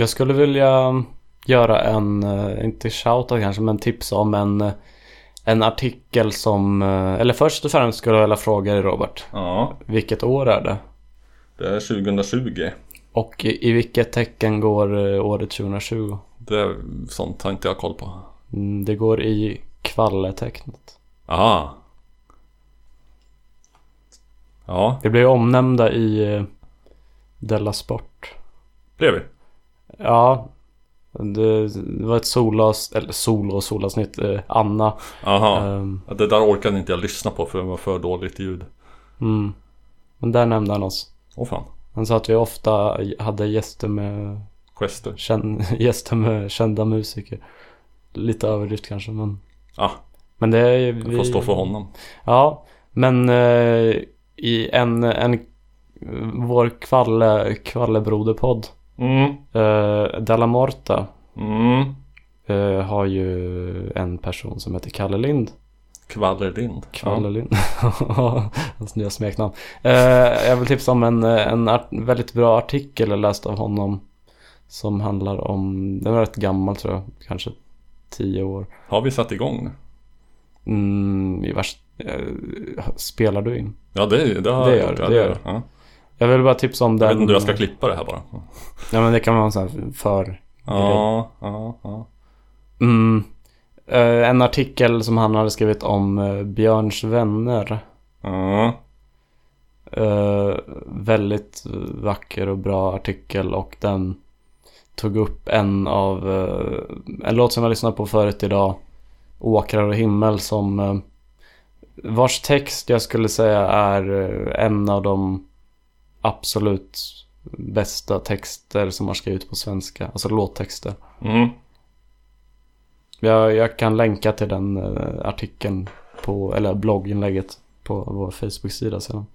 Jag skulle vilja göra en, eh, inte shoutout kanske, men tips om en, eh, en artikel som, eh, eller först och främst skulle jag vilja fråga dig Robert. Ja, Vilket år är det? det är 2020. Och i, i vilket tecken går året 2020? Det är sånt har inte jag koll på. Mm, det går i kvalletecknet. Aha. Ja, Vi blev omnämnda i Della Sport. blev vi. Ja, det, det var ett solas, eller solo och solavsnitt. Eh, Anna. Aha. Ja, Det där orkade inte jag lyssna på för det var för dåligt ljud. mm. Men där nämnde han oss. Åh fan. Han sa att vi ofta hade gäster med, Gester. gäster med kända musiker. Lite överdrift kanske men. Ja, Men det är det får stå för honom. Ja, men eh, i en, en vår kvalle, kvallebroderpodd Mm. eh, Della Morta Mm. eh, har ju en person som heter Kalle Lind. Kvallerlind. Kalle Lind. Hans nya smeknamn. Eh, jag vill tipsa om en, en väldigt bra artikel jag läste av honom. Som handlar om, den var rätt gammal tror jag, kanske tio år. Har vi satt igång? Mm, i vars, eh, spelar du in? Ja det, det har Det jag gör gjort. det, Ja, gör. Ja. Jag vill bara tipsa om den. Jag vet inte hur jag ska klippa det här bara. Ja men det kan vara en sån här för... Ja, ja, ja. Mm, eh, en artikel som han hade skrivit om eh, Björns vänner. Ja. Eh, väldigt vacker och bra artikel och den tog upp en av eh, en låt som jag lyssnade på förut idag. Åkrar och himmel som eh, vars text jag skulle säga är en av de absolut bästa texter som har skrivits på svenska. Alltså låttexter. Mm. Jag, jag kan länka till den eh, artikeln på, eller blogginlägget på vår Facebook-sida sedan.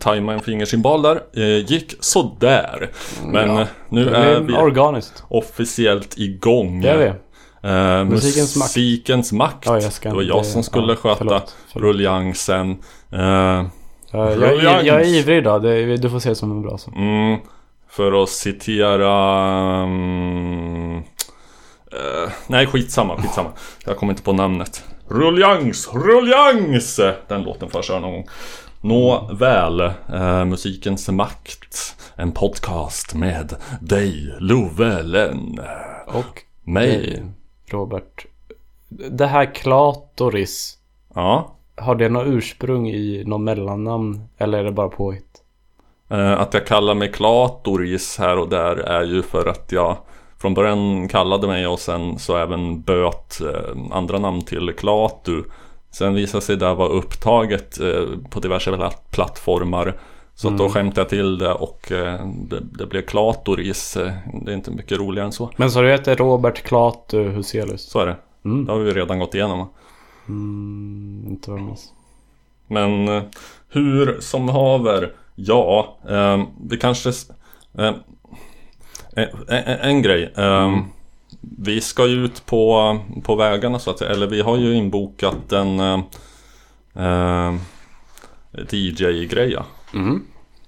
Tajma en fingersymbol där. Eh, gick sådär. Men Ja. eh, nu Det är vi organiskt. officiellt igång. Det är vi. Eh, Musikens makt. musikens makt. Ja, jag ska det var jag som skulle ja, sköta förlåt, förlåt. rulliansen. Eh, Ja, jag, jag, är ivrig idag. Det, du får se det som en bra sak. mm, för att citera... mm, eh, nej, skitsamma, skitsamma. Jag kommer inte på namnet. Rullians, rullians! Den låten får jag köra någon gång. Nåväl, eh, musikens makt. En podcast med dig, Lovelen. Och Mig. dig, Robert. Det här Klatoris. Ja. Har det något ursprung i något mellannamn? Eller är det bara påhitt? Eh, Att jag kallar mig Klatoris här och där är ju för att jag från början kallade mig och sen så även böt eh, andra namn till Klatu. Sen visade sig det vara upptaget eh, på diverse pla- plattformar. Så att då skämtade jag till det och eh, det, det blev Klatoris. Eh, Det är inte mycket roligare än så. Men så du heter Robert Klatu Huselius? Så är det. Mm. Det har vi redan gått igenom. Mm, inte vad. Men hur som haver, ja, eh, vi kanske... Eh, en, en, en grej. Eh, Vi ska ju ut på, på vägarna så att säga. Eller vi har ju inbokat en eh, eh, DJ-grej. ja. Mm.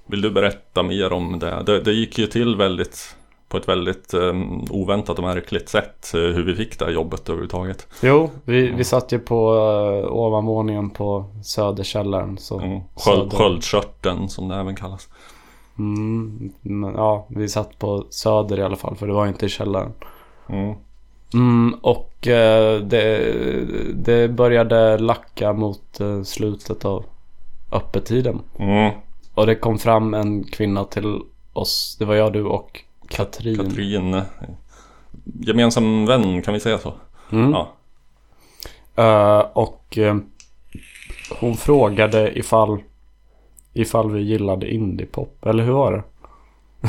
Vill du berätta mer om det? Det, det gick ju till väldigt på ett väldigt eh, oväntat och märkligt sätt eh, hur vi fick det här jobbet överhuvudtaget. Jo, vi, vi satt ju på uh, ovanvåningen på Söderkällaren. Så Mm. Sköld, Söder- sköldkörteln som det även kallas. Mm, men, ja, vi satt på Söder i alla fall för det var inte i källaren. Mm. Mm, och eh, det, det började lacka mot eh, slutet av öppettiden. Mm. Och det kom fram en kvinna till oss. Det var jag, du och Katrin. Katrin. Gemensam vän, kan vi säga så? Mm. Ja. Eh, och eh, hon frågade ifall, ifall vi gillade indiepop. Eller hur var det?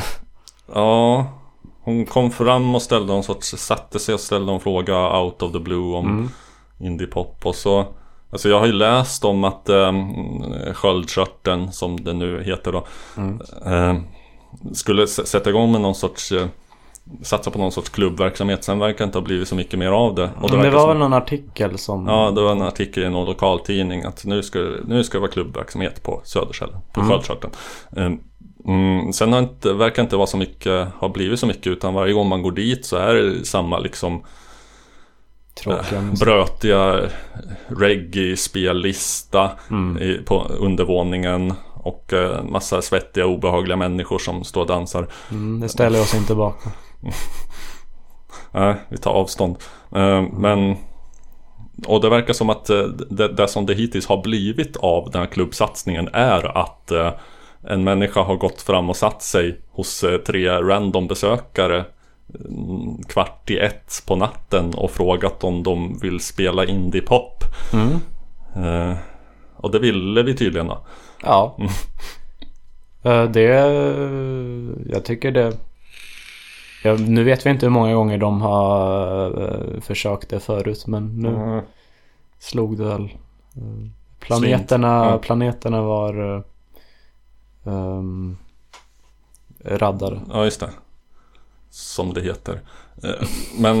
Ja, hon kom fram och ställde någon sorts, satte sig och ställde en fråga out of the blue om Mm. indiepop och så Alltså jag har ju läst om att um, Sköldkörteln som det nu heter då Mm. eh, Skulle sätta igång med någon sorts eh, Satsa på någon sorts klubbverksamhet Sen verkar det inte ha blivit så mycket mer av det och Men det verkar var som- väl någon artikel som... Ja, det var en artikel i någon lokaltidning att nu ska, nu ska det vara klubbverksamhet på Söderkällen, på Mm. Sköldkörteln. Mm. Mm, sen har inte, verkar inte vara så mycket, har blivit så mycket utan varje gång man går dit så är det samma liksom Tråkiga eh, brötiga reggae-spellista Mm. i, på undervåningen och eh, massa svettiga obehagliga människor som står och dansar. Mm, det ställer oss inte bakom. Nej, vi tar avstånd. Eh, Men Och det verkar som att eh, det, det som det hittills har blivit av den här klubbsatsningen är att eh, en människa har gått fram och satt sig hos eh, tre random besökare mm, kvart i ett på natten och frågat om de vill spela indie-pop. Mm. Eh, Och det ville vi tydligen då. Ja. Eh, Det... Jag tycker det... Ja, nu vet vi inte hur många gånger de har försökt det förut men nu Mm. slog det väl. Planeterna, Ja. planeterna var... eh, ehm, raddade. Ja, just det. Som det heter. Eh, Men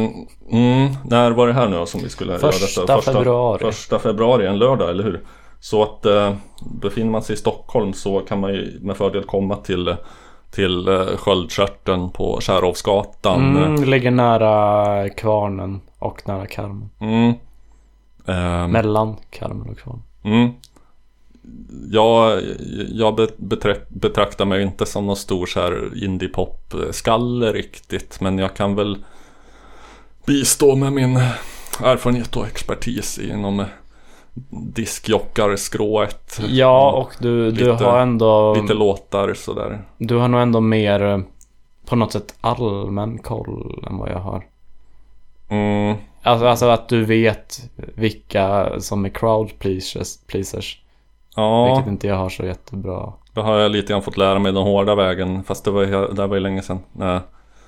mm, när var det här nu som vi skulle göra Första detta? februari. Första februari, en lördag, eller hur? Så att eh, befinner man sig i Stockholm så kan man ju med fördel komma till till eh, Sköldkörteln på Kärhovsgatan. Mm, ligger nära Kvarnen och nära Karmen. Mm. Ehm, Mellan Karmen och Kvarnen. Mm. Jag, jag betraktar mig inte som någon stor så här indie-pop-skalle riktigt. Men jag kan väl bistå med min erfarenhet och expertis inom diskjockarskrået. Ja och du, du Lite- har ändå... Lite låtar sådär. Du har nog ändå mer eh, på något sätt allmän koll än vad jag har. Mm. Alltså, alltså att du vet vilka som är crowd pleasers, pleasers. Ja, Vilket inte jag har så jättebra. det har jag lite grann fått lära mig den hårda vägen. Fast det var, det var ju länge sedan. När,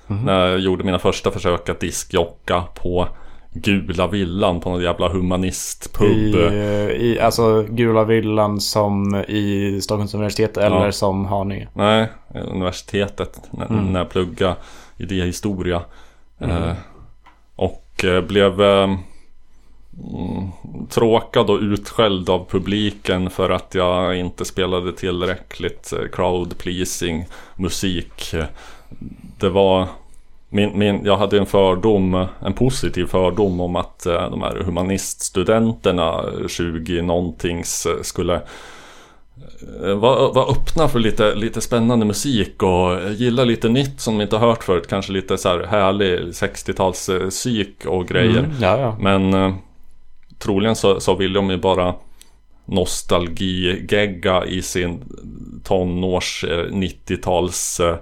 Mhm. när jag gjorde mina första försök att diskjocka på Gula Villan på någon jävla humanistpub. I, eh, I, alltså Gula Villan som i Stockholms universitet eller Ja. som Haninge. Nej, universitetet när, Mm. när jag pluggade idéhistoria. Mm. Eh, och eh, blev eh, mm, tråkad och utskälld av publiken för att jag inte spelade tillräckligt eh, crowd pleasing musik. Det var min, min, jag hade en fördom, en positiv fördom om att eh, de här humaniststudenterna 20 nåntings eh, skulle Eh, var, öppna för lite, lite spännande musik och gilla lite nytt som de inte har hört förut. Kanske lite så här härlig 60-tals eh, psyk och grejer. Mm. Men troligen så, så vill de ju bara nostalgi-gegga i sin tonårs eh, 90-tals eh,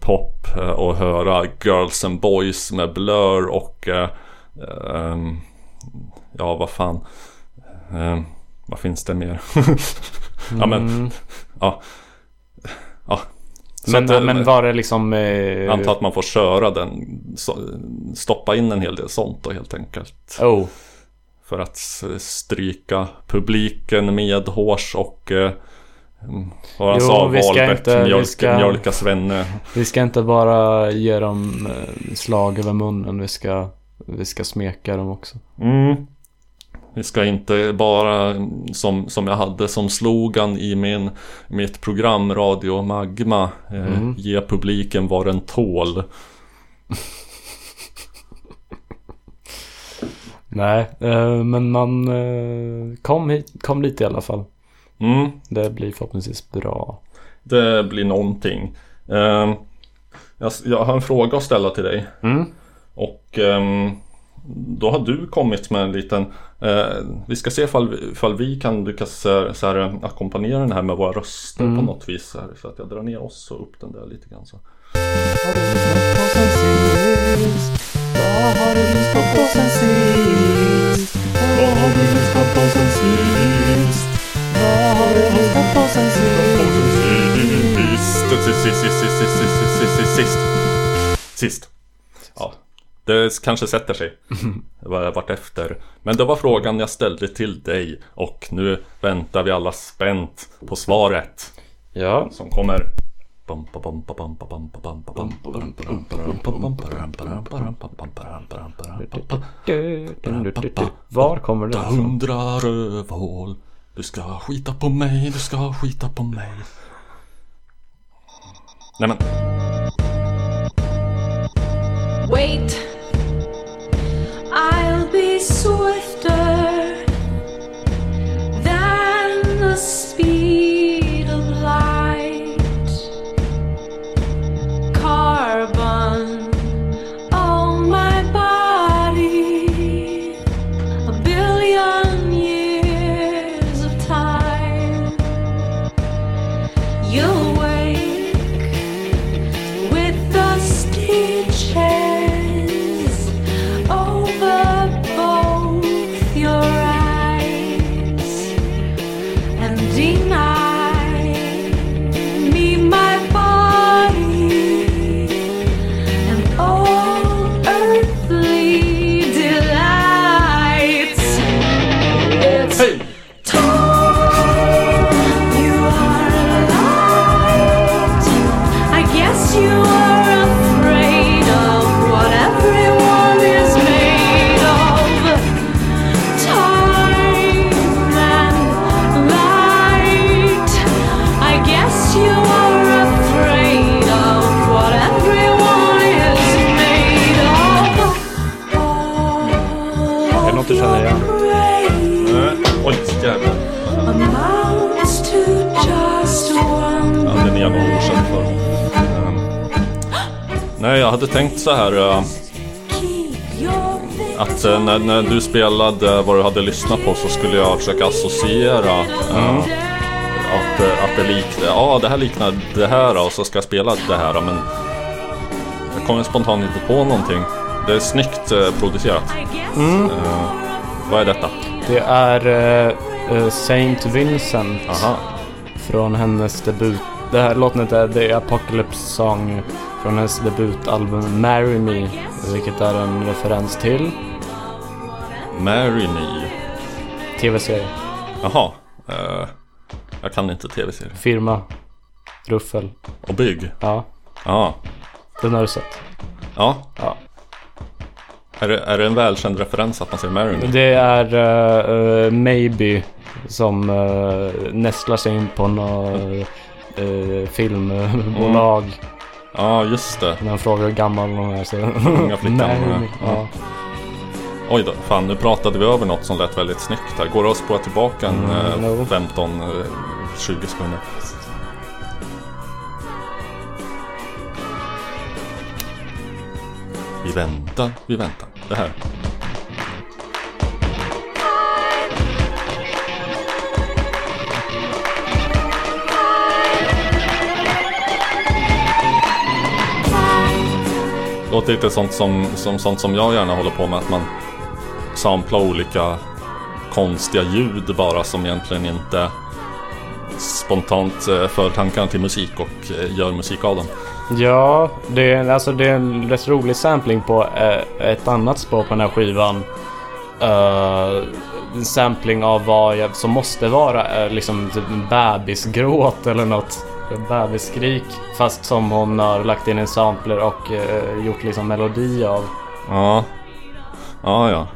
pop eh, och höra Girls and Boys med Blur och eh, ehm, ja vad fan eh, vad finns det mer? ja men Mm. ja. ja. Men, att, eh, men var det liksom... Eh, antar att man får köra den Stoppa in en hel del sånt då helt enkelt Oh. För att stryka publiken med hårs och eh, Vad han Jo, sa, vi ska Wahlbeck, inte- vi mjölk, ska- mjölka svenne Vi ska inte bara ge dem eh, slag över munnen. Vi ska, vi ska smeka dem också. mm. Vi ska inte bara som, som jag hade som slogan i min, mitt program Radio Magma eh, Mm. Ge publiken vad den tål Nej, eh, men man eh, kom, hit, kom dit i alla fall. mm. Det blir förhoppningsvis bra. Det blir någonting Ehm, jag, har en fråga att ställa till dig Mm. Och ehm, då har du kommit med en liten eh, Vi ska se ifall, vi- ifall vi kan lyckas så här, ackompanjera den här med våra röster Mm. på något vis så, här, så att jag drar ner oss och upp den där lite grann så. Har du lyssnat på sen sist? Vad har du lyssnat på sen sist? Vad har du lyssnat på sen sist? Vad har du lyssnat på sen sist? sist, sist, sist, sist, sist, sist, sist, sist. Sist. Ja, det kanske sätter sig vart efter. Men det var frågan jag ställde till dig och nu väntar vi alla spänt på svaret Ja. som kommer. Var kommer den ifrån? Hundra rövhål. Du ska skita på mig, du ska skita på mig. Nej men, Wait, I'll be swifter så här your Att eh, när, när du spelade vad du hade lyssnat på så skulle jag försöka associera eh, att, att det liknar, ja det här liknar det här och så ska jag spela det här men Jag kommer spontant inte på någonting. Det är snyggt producerat. Eh, Vad är detta? Det är uh, uh, Saint Vincent Aha, från hennes debut. Det här låten heter The Apocalypse Song från hennes debutalbum Marry Me. Vilket är en referens till Marry Me tv-serie. Jaha eh, Jag kan inte tv-serier Firma. Ruffel. Och bygg Ja, Ja, den har du sett. ja Ja. Är det, är det en välkänd referens att man säger Marry Me? Det är uh, uh, Maybe som uh, nästlar sig in på något uh, filmbolag. Ja, just det När han frågar hur gammal hon är så... Unga flickan, ja. me. Ja. Oj då, fan nu pratade vi över något som lät väldigt snyggt här. Går det att spåra tillbaka en Mm, eh, no. 15, eh, 20 sekunder? Vi väntar, vi väntar. Det här. Låter lite sånt som, som, sånt som jag gärna håller på med. Att man samplar olika konstiga ljud bara som egentligen inte spontant eh, för tankarna till musik och eh, gör musik av dem. Ja, det är, alltså det är en rätt rolig sampling på eh, ett annat spår på den här skivan. Uh, en sampling av vad jag, som måste vara liksom typ en bebisgråt eller något. Bebisskrik. Fast som hon har lagt in en sampler och eh, gjort liksom melodi av. Ja, ja, ja.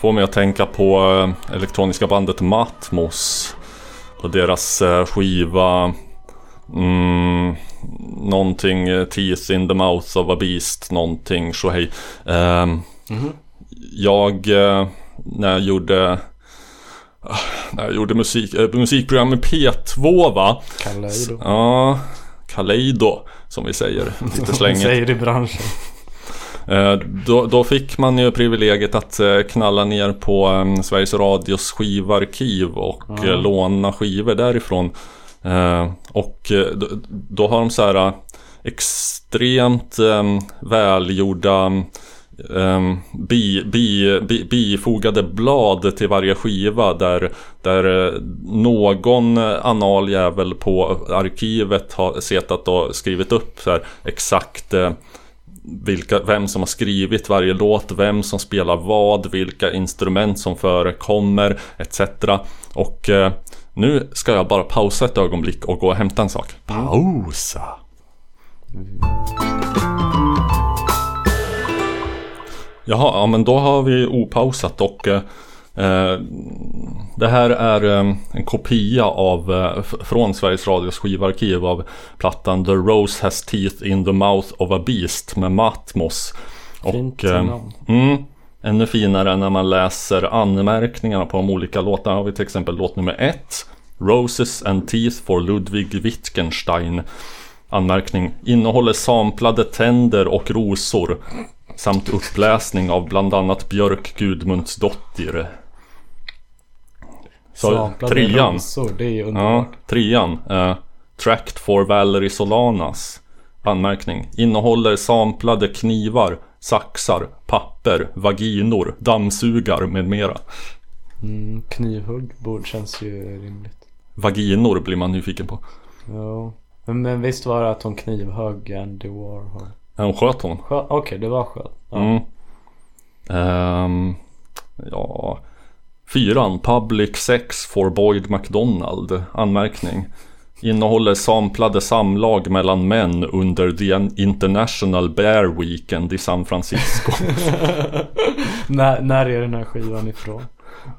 Får mig att tänka på eh, elektroniska bandet Matmos. Och deras eh, skiva mm, Någonting eh, Teeth in the mouth of a beast Någonting tjohej Ehm, Jag eh, När jag gjorde När jag gjorde musik, eh, musikprogram med P2 va Kaleido. Ja Kaleido Som vi säger lite slängigt Säger i branschen. Eh, Då, då fick man ju privilegiet att eh, knalla ner på eh, Sveriges Radios skivarkiv och eh, låna skivor därifrån. Och då, då har de så här extremt eh, välgjorda um, bi, bi, bi, bifogade blad till varje skiva där, där eh, någon anal jävel på arkivet har setat och skrivit upp så här, exakt eh, vilka, vem som har skrivit varje låt, vem som spelar vad, vilka instrument som förekommer etc. Och uh, nu ska jag bara pausa ett ögonblick och gå och hämta en sak. Pausa! Jaha, ja men då har vi opausat och eh, eh, det här är eh, en kopia av eh, från Sveriges Radios skivarkiv av plattan The Rose Has Teeth in the Mouth of a Beast med Matmos. Fint Och, mm, ännu finare när man läser anmärkningarna på de olika låtarna. Har vi till exempel låt nummer ett. Roses and Teeth for Ludwig Wittgenstein. Anmärkning. Innehåller samplade tänder och rosor. Samt uppläsning av bland annat Björk Gudmundsdottir. Så Samplade trean. rosor, det är ju Ja, trean. Uh, Tract for Valerie Solanas. Anmärkning. Innehåller samplade knivar, saxar, papper, vaginor, dammsugar med mera. Mm, knivhugg borde känns ju rimligt. Vaginor blir man nyfiken på. Ja. Men, men visst var det att hon knivhögg Andy Warhol? Hon sköt hon. Okej, det var skönt. Ja. Mm. Ehm, ja. Fyran. Public Sex for Boyd McDonald. Anmärkning. Innehåller samplade samlag mellan män under The International Bear Weekend i San Francisco. när, när är den här skivan ifrån?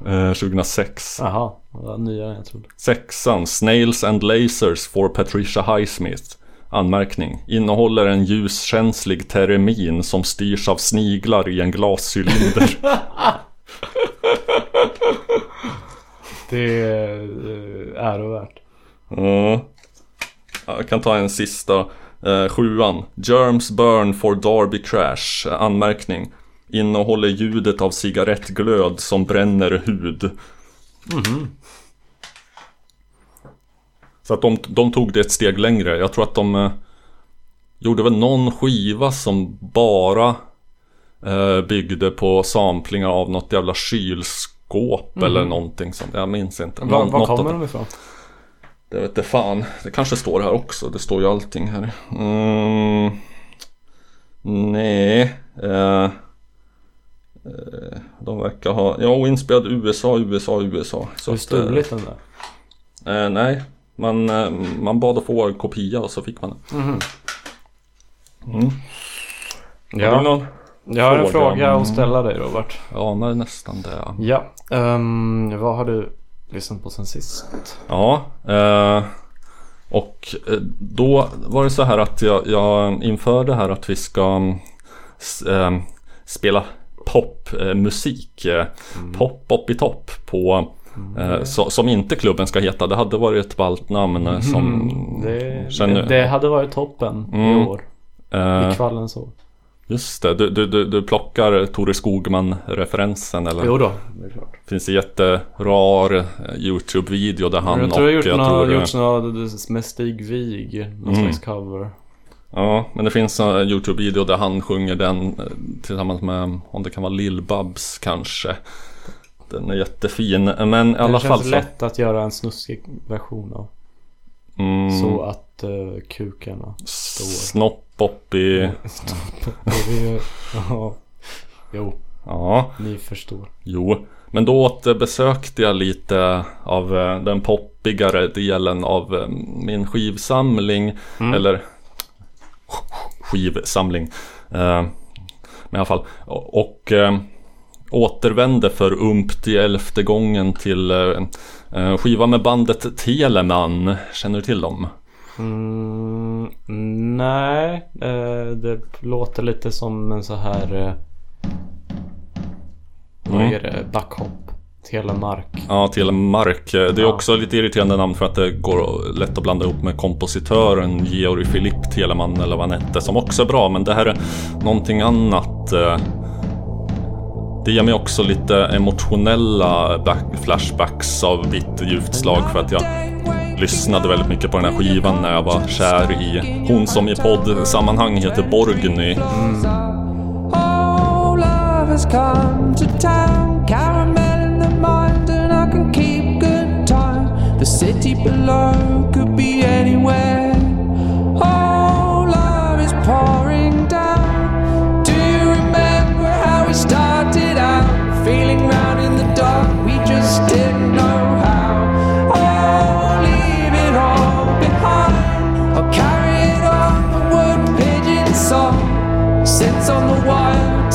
Eh, 2006. Jaha, nyare än jag trodde. Sexan. Snails and Lasers for Patricia Highsmith. Anmärkning. Innehåller en ljuskänslig teremin som styrs av sniglar i en glascylinder. Det är eh, ärovärt. Ja. Jag kan ta en sista. Eh, sjuan. Germs burn for Darby Crash. Anmärkning. Innehåller ljudet av cigarettglöd som bränner hud. Så att de, de tog det ett steg längre. Jag tror att de eh, gjorde väl någon skiva som bara eh, byggde på samplingar av något jävla kylskåp eller någonting sånt. Jag minns inte. Var, var kommer de ifrån? Det vet det fan. Det kanske står här också. Det står ju allting här. Mm. Nej. Eh. Eh, De verkar ha... Ja, inspelad USA, USA, USA. Så du att, eh, stulit den där? Eh, nej, man, eh, man bad att få en kopia och så fick man den. Mm. Har du någon? Jag har en fråga? att ställa dig Robert. Ja, nej, nästan det. Ja, ehm, vad har du lyssnat på sen sist? Ja, eh, och eh, då var det så här att jag, jag inför det här att vi ska mm, eh, spela popmusik. Eh, Pop, pop i topp på eh, så, som inte klubben ska heta. Det hade varit ett ballt namn eh, som Det, känner- det, hade varit toppen Mm. i år. eh, I kvallens år. Just det, du, du, du, plockar Tore Skogman-referensen eller? Jo då, det är klart. finns en jätterar eh, Youtube-video där han jag tror jag och något, tror, gjort något med Stig Wig. Någon Mm. slags cover. Ja, men det finns en Youtube-video där han sjunger den eh, tillsammans med, om det kan vara Lill-Babs kanske. Den är jättefin, men i alla det fall känns så. lätt att göra en snuskig version av. Mm, Så att uh, kukarna står. Snopp upp i, Det är ju- ja. Jo, ja, ni förstår. jo. Men då återbesökte jag lite av eh, den poppigare delen av eh, min skivsamling. Mm. Eller skivsamling. Eh, Men i alla fall. Och, eh, återvände för ump till elfte gången till eh, eh, skiva med bandet Teleman. Känner du till dem? Mm, nej, eh, det låter lite som en så här... Eh, vad Mm. är det? Backhopp. Telemark. Ja, Telemark. Det är Ja. också lite irriterande namn för att det går lätt att blanda ihop med kompositören Georg Philipp Teleman eller vad han hette som också är bra. Men det här är någonting annat. eh. Det ger mig också lite emotionella flashbacks av vitt djupt slag för att jag lyssnade väldigt mycket på den här skivan när jag var kär i hon som i poddsammanhang heter Borgny. Oh, has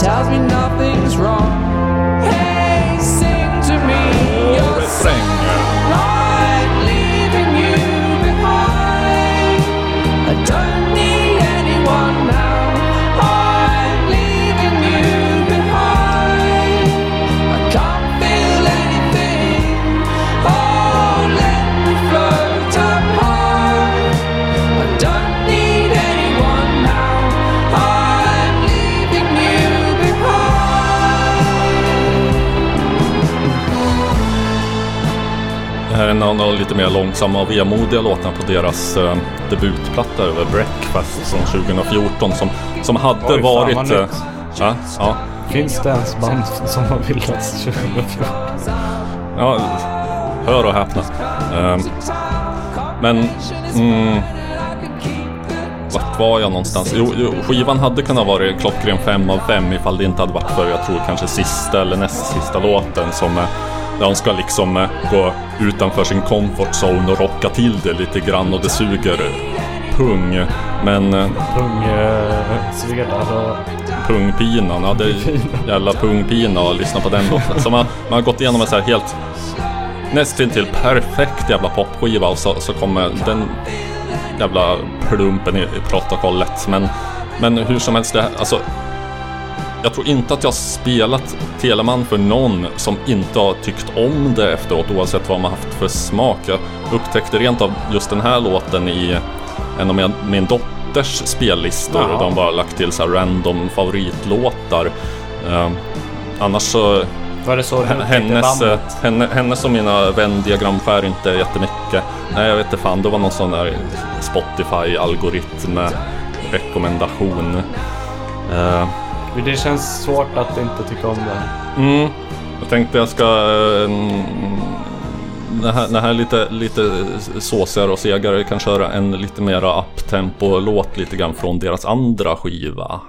tells me nothing's en av de lite mer långsamma och vemodiga låtarna på deras eh, debutplatta över Breakfast från 2014 som, som hade Oj, varit... eh, ja, ja, Finns det ens band som har bildats 2014? ja, hör och häpna. Eh, men... Mm, vart var jag någonstans? Jo, jo, skivan hade kunnat vara klockren 5 av 5 ifall det inte hade varit för, jag tror kanske sista eller näst sista låten som eh, där de ska liksom eh, gå utanför sin comfort zone och rocka till det lite grann och det suger pung. Men eh, Pungsvedar och... pungpinan, ja det är jävla pungpina att lyssna på den låten. Så man, man har gått igenom en så här helt nästintill perfekt jävla popskiva och så, så kommer den jävla plumpen i, i protokollet. Men, men hur som helst, det, här- alltså jag tror inte att jag har spelat Teleman för någon som inte har tyckt om det efteråt oavsett vad man haft för smak. Jag upptäckte rent av just den här låten i en av min, dotters spellistor. Jaha. De bara lagt till så här random favoritlåtar. Eh, annars så Var det så du hennes, eh, henne, hennes och mina vändiagramskär inte jättemycket. Nej, jag vet inte fan. Det var någon sån där Spotify-algoritm rekommendation. Eh, det känns svårt att inte tycka om det. mm, jag tänkte jag ska... eh, mm, det här, den här är lite, lite såsigare och segare. Kan köra en lite mera uptempo-låt lite grann från deras andra skiva.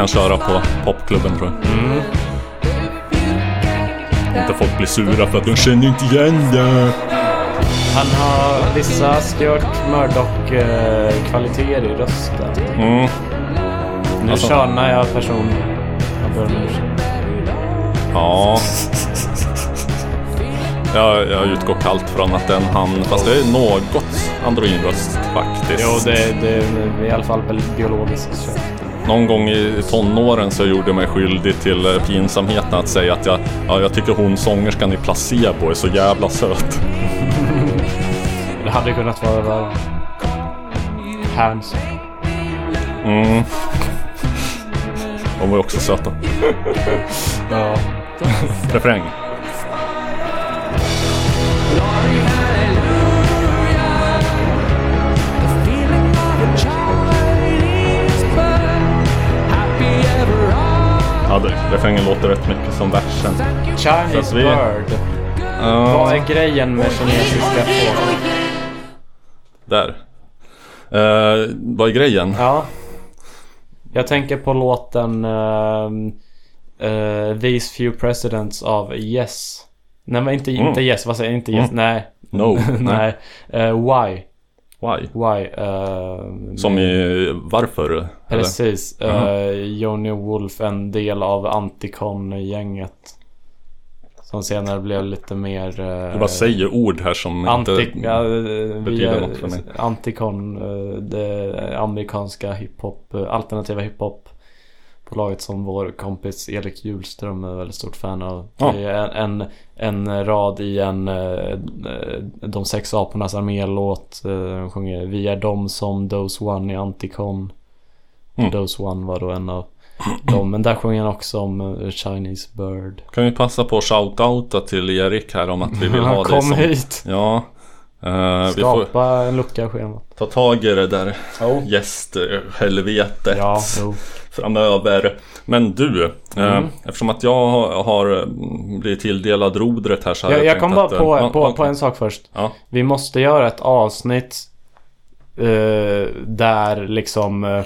Kan köra på popklubben tror jag. Inte folk blir sura för att de känner inte igen det. Han har vissa Stuart Murdoch-kvaliteter i rösten. Mm. Nu Alltså- körnar jag personligen. Jag ber om ursäkt. Ja. Jag, jag utgår kallt från att den han, fast det är något androginröst faktiskt. Jo, det, det är i alla fall biologiskt sett. Någon gång i tonåren så gjorde jag mig skyldig till eh, pinsamheten att säga att jag, ja, jag tycker hon sångerskan i Placebo är så jävla söt. Det hade kunnat vara värre. Hands. Mm. De var ju också söta. Ja. Refräng. Det, refrängen låter rätt mycket som versen. Chinese vi- bird. Ja, Vad är grejen med kinesiska fåglar? där. Eh, vad är grejen? Ja. Jag tänker på låten eh, These Few Presidents av Yes. Nej men inte, inte Yes, vad säger jag? Inte Yes, Mm. nej. No. nej. Eh, why? Why? Why? eh, Som i varför? eller? Precis. Jaha. Uh, Johnny Wolf, en del av Anticon-gänget. Som senare blev lite mer... Eh, Du bara säger ord här som Anti, inte... betyder något för mig. Anticon, eh, det amerikanska hiphop, eh, alternativa hiphop Bolaget som vår kompis Erik Hjulström är väldigt stort fan av. Ja. Det är en, en, rad i en eh, De sex apornas armé-låt. eh, De sjunger Vi är de som Dose One i Anticon. Mm. Dose One var då en av dem. Men där sjunger han också om eh, Chinese Bird. Kan vi passa på att shout-outa till Erik här om att vi vill ha dig Kom som... hit! Ja. Eh, får Skapa en lucka i schemat. ta tag i det där Oh. gästhelvetet Ja, jo. Framöver. Men du, eh, Mm. eftersom att jag har, mm, blivit tilldelad rodret här så har Jag, jag tänkt kom bara att, eh, på, ja, på, ja, på en sak först. Ja. Vi måste göra ett avsnitt eh, där liksom eh,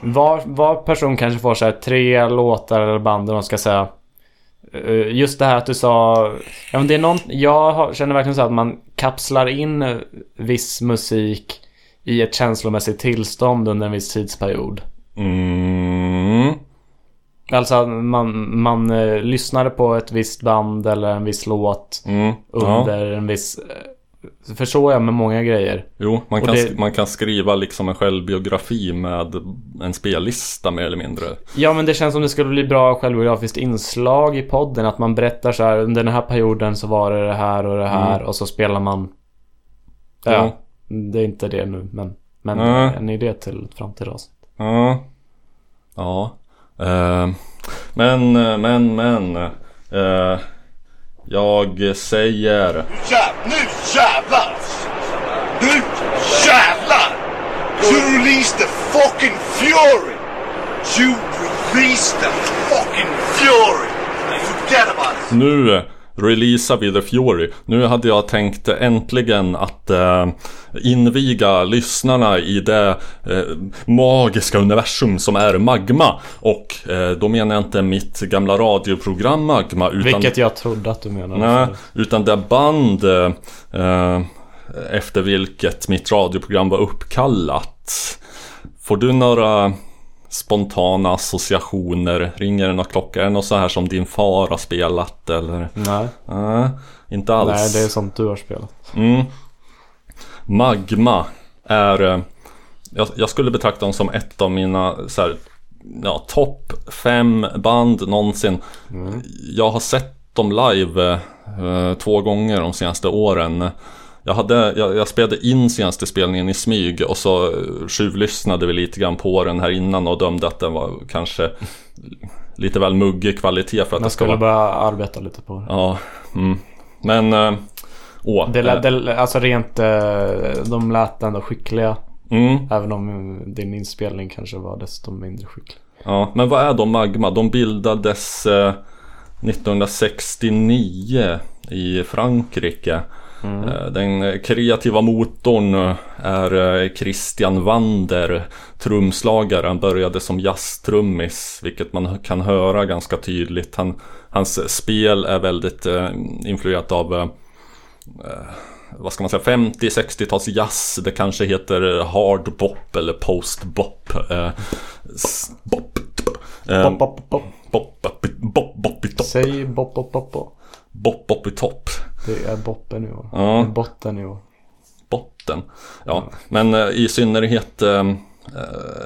var, var person kanske får så här tre låtar eller band och de ska säga eh, Just det här att du sa ja, men det är någon, Jag känner verkligen så att man kapslar in eh, viss musik i ett känslomässigt tillstånd under en viss tidsperiod. Mm. Alltså att man, man eh, lyssnade på ett visst band eller en viss låt Mm. Ja. under en viss... eh, För så är jag med många grejer. Jo, man Och kan, det- sk- man kan skriva liksom en självbiografi med en spellista mer eller mindre. Ja men det känns som det skulle bli bra självbiografiskt inslag i podden. Att man berättar så här under den här perioden så var det det här och det här och så spelar man... Ja, Ja. det är inte det nu men... Men Nej. en idé till ett framtida avsnitt. Ja. Ja. Eh, men, men, men. eh, jag säger... Nu jävlar! Nu jävlar! You release the fucking fury! You release the fucking fury! Forget about it! Nu releasar vi The Fury. Nu hade jag tänkt äntligen att eh, inviga lyssnarna i det eh, magiska universum som är Magma. Och eh, då menar jag inte mitt gamla radioprogram Magma. Utan Vilket jag trodde att du menade. Nej, utan det band eh, eh, efter vilket mitt radioprogram var uppkallat. Får du några spontana associationer? Ringer det någon klocka? Är det något så här som din far har spelat eller? Nej. Nej, inte alls. Nej, det är sånt du har spelat. Mm. Magma är... eh, Jag, jag skulle betrakta dem som ett av mina så här, ja, topp fem band någonsin. Jag har sett dem live eh, två gånger de senaste åren. Jag, hade, jag, jag spelade in senaste spelningen i smyg och så eh, tjuvlyssnade vi lite grann på den här innan och dömde att den var kanske lite väl muggig kvalitet för att Man det ska skulle vara... börja arbeta lite på det. Ja, mm. men... eh, Åh, Det, eh, lät- det, alltså rent, eh, de lät ändå skickliga. mm. Även om eh, din inspelning kanske var desto mindre skicklig. Ja, men vad är då Magma? De bildades eh, 1969 i Frankrike. Eh, Den kreativa motorn eh, är eh, Christian Wander, trumslagare. Han började som jazztrummis, vilket man kan höra ganska tydligt. Han, hans spel är väldigt eh, influerat av eh, vad ska man säga, 50-60-tals jazz. Det kanske heter hard bop eller post bop. Eh, bop. Eh, Bop, bop, bop. bop, bop, bop, bop topp. Säg bop, bop, bop, bop. Bop, bop i topp. Det är boppen i år. Ja. Botten i år. Botten. Ja, men eh, i synnerhet eh,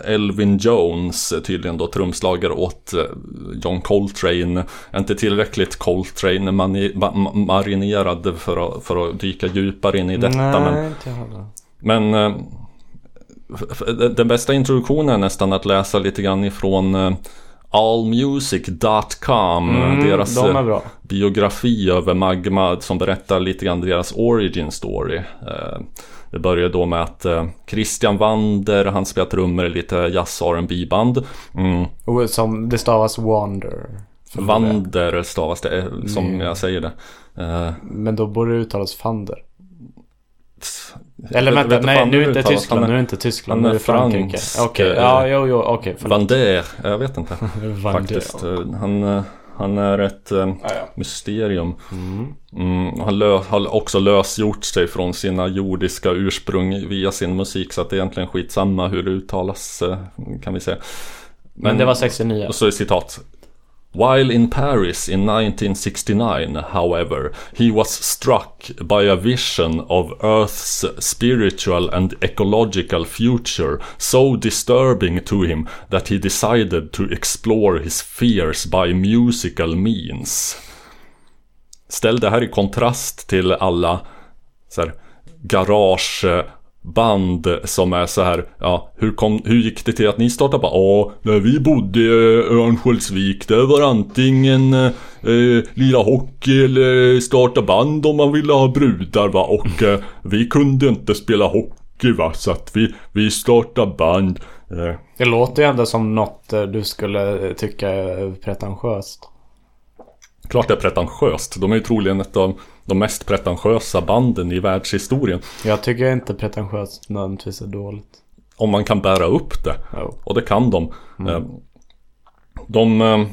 Elvin Jones, eh, tydligen då trumslagare åt John Coltrane. Inte tillräckligt Coltrane marinerad för att, för att dyka djupare in i detta. Nej, men inte. Men den bästa introduktionen är nästan att läsa lite grann ifrån allmusic.com Mm, Deras de eh, biografi över Magma som berättar lite grann deras origin story. Eh, Det börjar då med att eh, Christian Wander, han spelar trummor i lite jazz rb band mm. Och som det stavas Wander. Wander stavas det, som Mm. jag säger det. Men då borde det uttalas Fander. Eller vänta, vet nej nu är det inte. Tyskland, nu är inte Tyskland, nu är Frankrike. Okej, eh, ja, jo, jo, okej. förlåt. Wander, jag vet inte. Faktiskt. Han, han är ett eh, mysterium. Mm, han lö- har också lösgjort sig från sina jordiska ursprung via sin musik. Så att det är egentligen skitsamma hur det uttalas eh, kan vi säga. Men det var 69. Och så är citat. While in Paris in 1969, however, he was struck by a vision of Earth's spiritual and ecological future so disturbing to him that he decided to explore his fears by musical means. Ställ det här i kontrast till alla så här, garageband som är så här, ja, hur, kom, hur gick det till att ni startade? Bara, ja, när vi bodde i Örnsköldsvik, det var antingen eh, lira hockey eller starta band om man ville ha brudar va, och eh, vi kunde inte spela hockey va, så att vi, vi startade band. Eh, Det låter ju ändå som något eh, du skulle tycka är pretentiöst. klart det är pretentiöst, de är ju troligen ett av de mest pretentiösa banden i världshistorien. Jag tycker inte pretentiöst nödvändigtvis är dåligt. Om man kan bära upp det. Jo. Och det kan de. Eh, De, eh,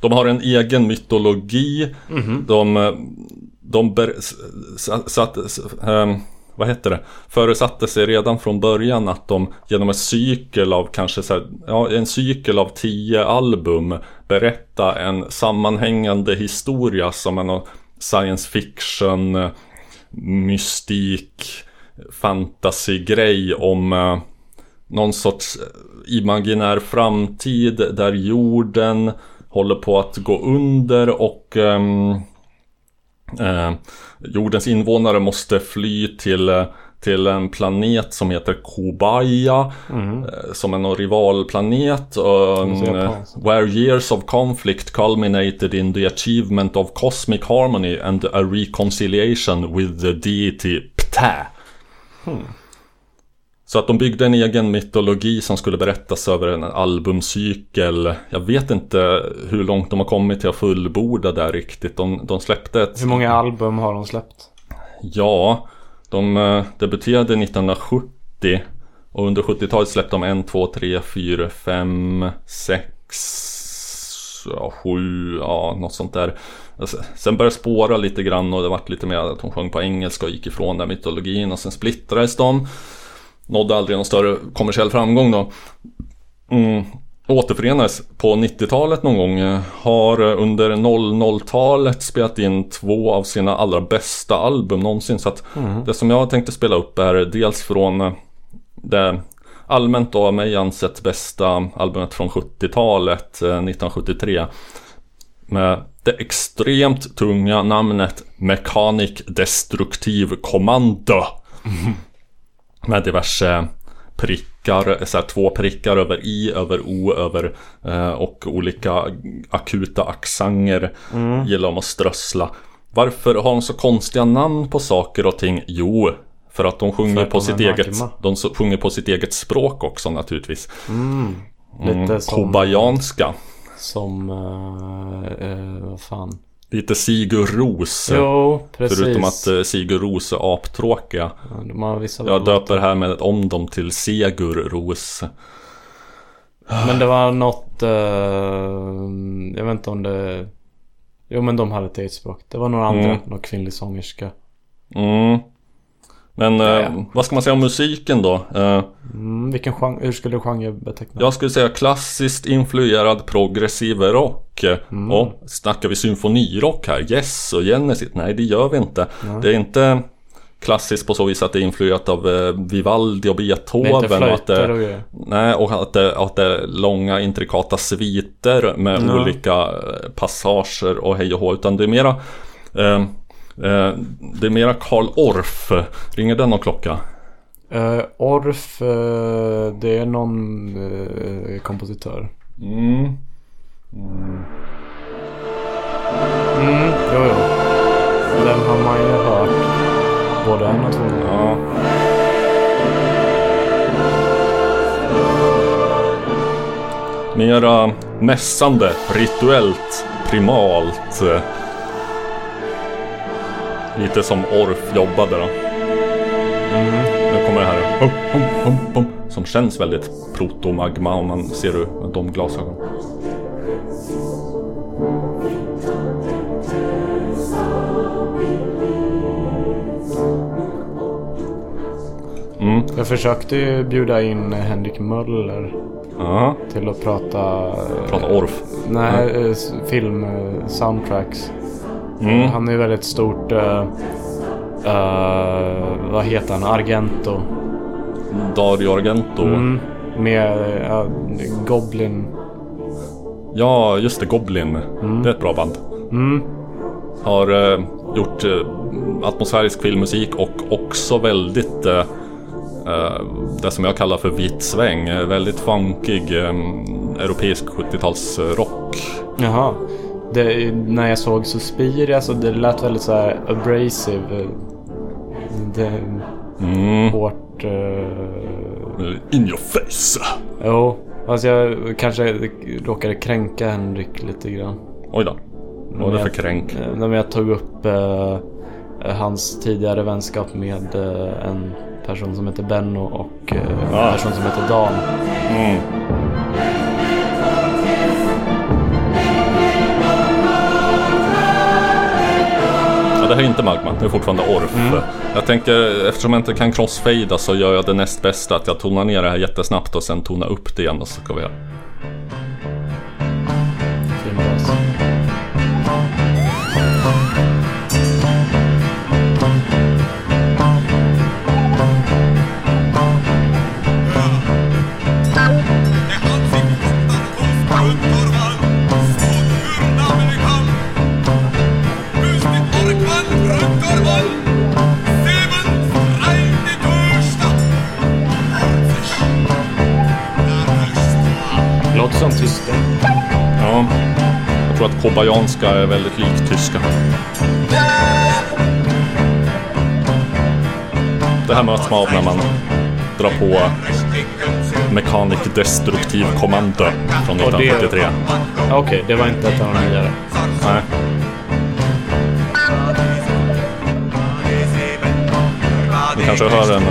de har en egen mytologi. De, eh, de ber, satt, vad heter det? Föresatte sig redan från början att de genom en cykel av kanske så här, ja, en cykel av tio album berätta en sammanhängande historia som någon science fiction, mystik, fantasy-grej om eh, någon sorts eh, imaginär framtid där jorden håller på att gå under och ehm, eh, jordens invånare måste fly till, eh, till en planet som heter Kobaya eh, som är någon rivalplanet Mm. Japanskt. where years of conflict culminated in the achievement of cosmic harmony and a reconciliation with the deity Ptah. Så att de byggde en egen mytologi som skulle berättas över en albumcykel. Jag vet inte hur långt de har kommit till att fullborda där riktigt. De, de släppte ett... Hur många album har de släppt? Ja, de eh, debuterade 1970. Och under 70-talet släppte de en, två, tre, fyra, fem, sex, ja, sju, ja något sånt där. Alltså, sen började det spåra lite grann och det vart lite mer att de sjöng på engelska och gick ifrån den mytologin och sen splittrades de. Nådde aldrig någon större kommersiell framgång då. Mm. Återförenades på 90-talet någon gång. eh, Har eh, under 00-talet spelat in två av sina allra bästa album någonsin. Så att det som jag tänkte spela upp är dels från eh, det allmänt av mig ansett bästa albumet från 70-talet, eh, 1973. Med det extremt tunga namnet Mechanic Destructive Commando. Med diverse prickar, så här, två prickar över i, över o, över eh, och olika akuta accenter. Gillar de att strössla. Varför har de så konstiga namn på saker och ting? Jo, för att de sjunger, att på, sitt eget, de sjunger på sitt eget språk också naturligtvis. Lite Mm, som... Kobayanska. Som... eh, eh, vad fan? Lite Sigur Ros. Jo, precis. Förutom att eh, Sigur Ros är aptråkiga. Ja, De har vissa Jag döper här med om dem till Segur Ros. Men det var något... eh, jag vet inte om det... Jo men de hade ett eget språk. Det var några andra. Mm. Någon kvinnlig sångerska. Mm. Men eh, ja. vad ska man säga om musiken då? Eh, Mm, vilken genre... Hur skulle du genrebeteckna? jag skulle säga klassiskt influerad progressiv rock. Mm. Och snackar vi symfonirock här? Yes och Genesis? Nej det gör vi inte. Det är inte klassiskt på så vis att det är influerat av eh, Vivaldi och Beethoven. och att det, och. Nej, och att det, att det är långa intrikata sviter med Ja. olika eh, passager och hej och hå. Utan det är mera eh, eh, Det är mera Karl Orff. Ringer den någon klocka? Uh, Orff, eh, det är någon eh, kompositör. Mm. Mm, jo, jo. Den har man ju hört både en och två. Ja. Mera mässande, rituellt, primalt. Lite som Orff jobbade då. Nu kommer det här. Hum, hum, hum, hum, som känns väldigt protomagma om man ser ur med de glasögonen. Jag försökte ju bjuda in Henrik Möller Ja, till att prata... prata Orf. Nej, s- film eh, soundtracks. Mm. Han är ju väldigt stort... eh, eh, vad heter han? Argento. Dario Argento. Mm, med eh, Goblin. Ja, just det. Goblin. Det är ett bra band. Mm, Har gjort atmosfärisk filmmusik och också väldigt det som jag kallar för vit sväng. Väldigt funkig europeisk 70-talsrock. jaha. Det, när jag såg Suspiria så det lät väldigt så här abrasive. Det, Mm. hårt... eh, In your face! Jo, fast jag kanske råkade kränka Henrik lite grann. Oj då. Vad var det för kränk? Eh, När jag tog upp eh, hans tidigare vänskap med eh, en person som heter Benno och en Ah. person som heter Dan. Mm. Det här är inte Magma, det är fortfarande Orf. Jag tänker, eftersom jag inte kan crossfada så gör jag det näst bästa. Att jag tonar ner det här jättesnabbt och sen tonar upp det igen och så ska vi som tyska. Ja, jag tror att kobajanska är väldigt lik tyska. Det här möts man av när man drar på Mechanic Destruktiv Kommando från Och det- 1973. Okej, det var inte ett av de nyare. Nej. Ni kanske hör en,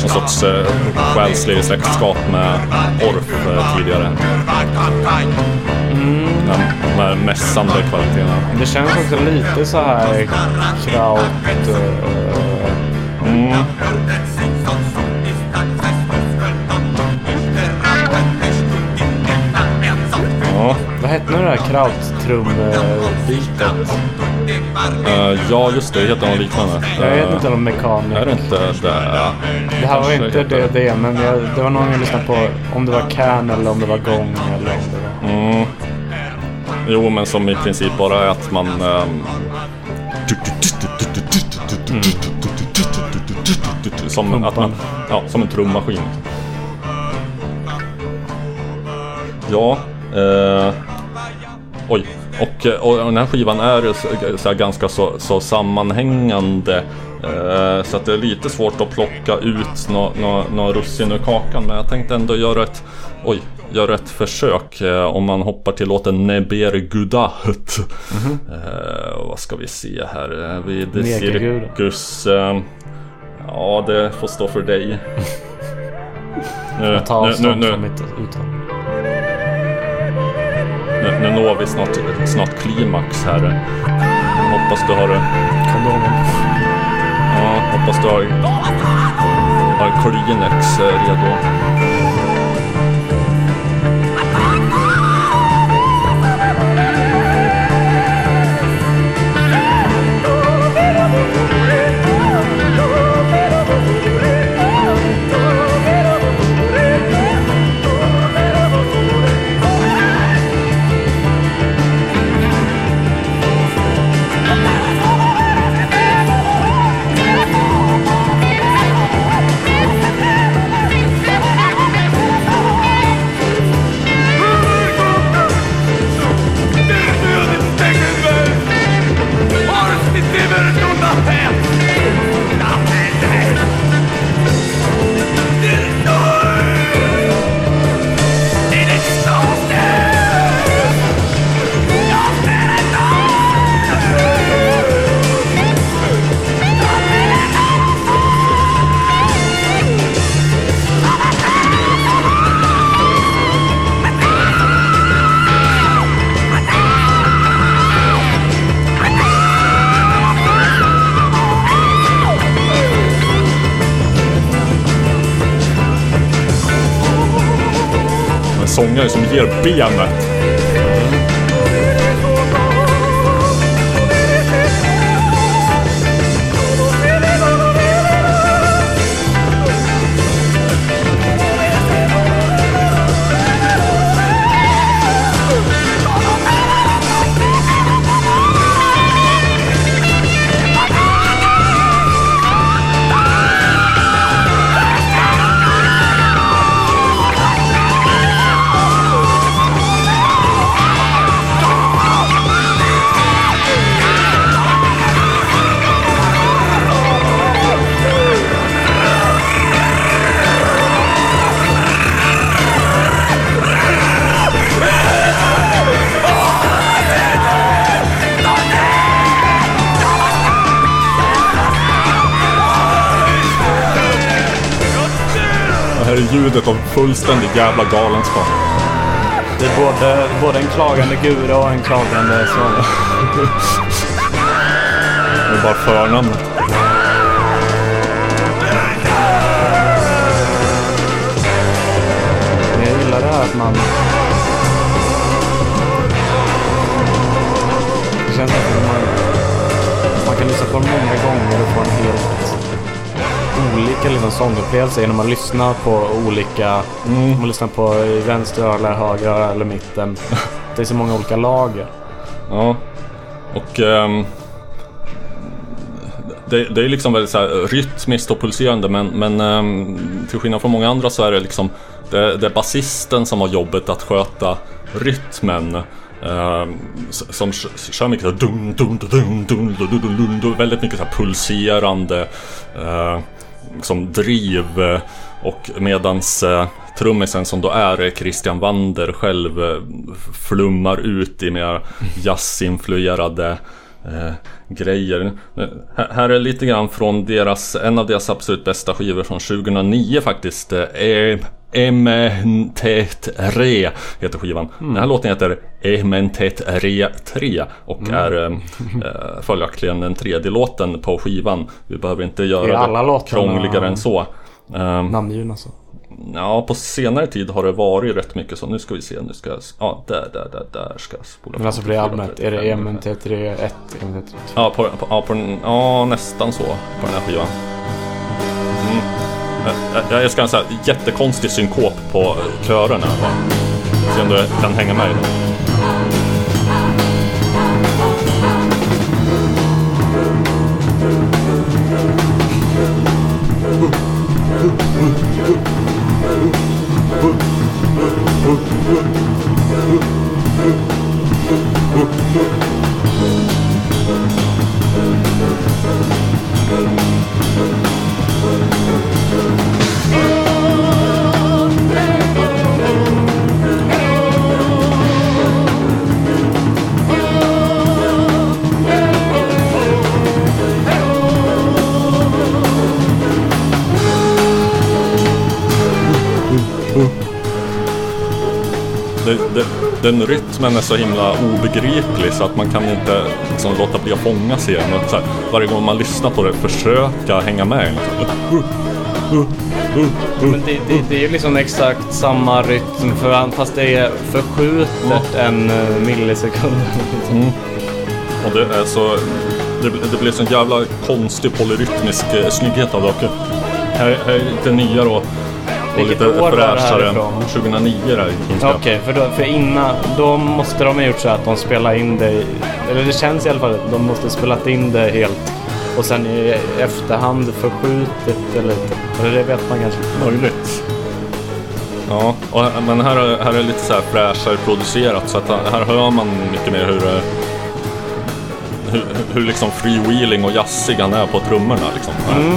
någon sorts eh, själslig släktskap med Orf eh, tidigare. Den, de här mässande kvaliteterna. Det känns också lite så här kraut... eh, Mm. Ja. vad hette nu det här krauttrumbitet? Eh, ja, just det. Heter något liknande. Jag vet inte om mekanik. Är det inte det? Det här var inte det, det men jag, det var någon jag lyssnade på. Om det var can eller om det var gång eller om det var... Mm. Jo, men som i princip bara är att man... ehm, Som, att man, ja, som en trummaskin. Ja. Eh. Och, eh, och den här skivan är så, ganska så, så sammanhängande. Eh, så att det är lite svårt att plocka ut några nå, nå russin ur kakan. Men jag tänkte ändå göra ett, oj, göra ett försök. Eh, om man hoppar till låten Neber Gudahet. Eh, vad ska vi se här? Eh, Vid. Cirkus. Eh, ja, det får stå för dig. Nu, Ta nu, nu, avstånd nu, från mitt uttal. Nu, nu når vi snart, snart klimax här. Hoppas du har, Kondomen. ja, hoppas du har, har Kleenex eh, redo. to do nothing. Sångare som ger benet. Fullständig jävla galenskap. Det är både, både en klagande gura och en klagande sångare. Det är bara förnamnet. Jag gillar det här att man... Det känns som att man, man kan lyssna på den många gånger och få en helt olika liksom, sångupplevelser genom att lyssna på olika... Mm. Man lyssnar på vänster öra, höger eller mitten. Det är så många olika lager. Ja. Och ehm, det, det är liksom väldigt så här rytmiskt och pulserande men, men ehm, till skillnad från många andra så är det liksom det, det är basisten som har jobbet att sköta rytmen. ehm, s- som kör mycket så här dun, dun, dun, dun, dun, dun, dun, dun, dun, väldigt mycket så här pulserande eh, som driv eh, och medans eh, trummisen som då är eh, Christian Wander själv eh, flummar ut i mer jazzinfluerade eh, grejer. Här, här är lite grann från deras, en av deras absolut bästa skivor från 2009 faktiskt. Eh, Ementet Re heter skivan. Den här låten heter Ementet Re 3 och är eh, eh, följaktligen den tredje låten på skivan. Vi behöver inte göra det låtarna- krångligare än så. Eh, Namngivna så. Ja, på senare tid har det varit rätt mycket så. Nu ska vi se, nu ska jag... Ja, där, där, där, där ska jag spola Men alltså på det albumet, är det 435 MNT31, MNT32? Ja, på, på, ja, på ja, nästan så på den här skivan. Jag älskar en sån här jättekonstig synkop på eh, körerna. Se om du kan hänga med i den. Woo! Det, det, den rytmen är så himla obegriplig så att man kan inte liksom, låta bli att fångas i den. Och Så här, varje gång man lyssnar på det försöka hänga med. Men det, det, det är ju liksom exakt samma rytm för han, fast det är förskjutet en eh, millisekund. Mm. Och det är så... Det, det blir sån jävla konstig polyrytmisk eh, snygghet av det. Och Här, här är lite nyare och, och Vilket lite år det fräschare. härifrån? 2009 är det inspelat. Okej, för, då, för innan, då måste de ha gjort så att de spelar in det, eller det känns i alla fall, de måste ha spelat in det helt och sen i efterhand förskjutit eller eller det vet man kanske inte. Möjligt. Ja, och, men här, är- här är lite så här fräschare producerat så att här hör man mycket mer hur eh, hur, hur liksom freewheeling och jazzig han är på trummorna liksom. Mm.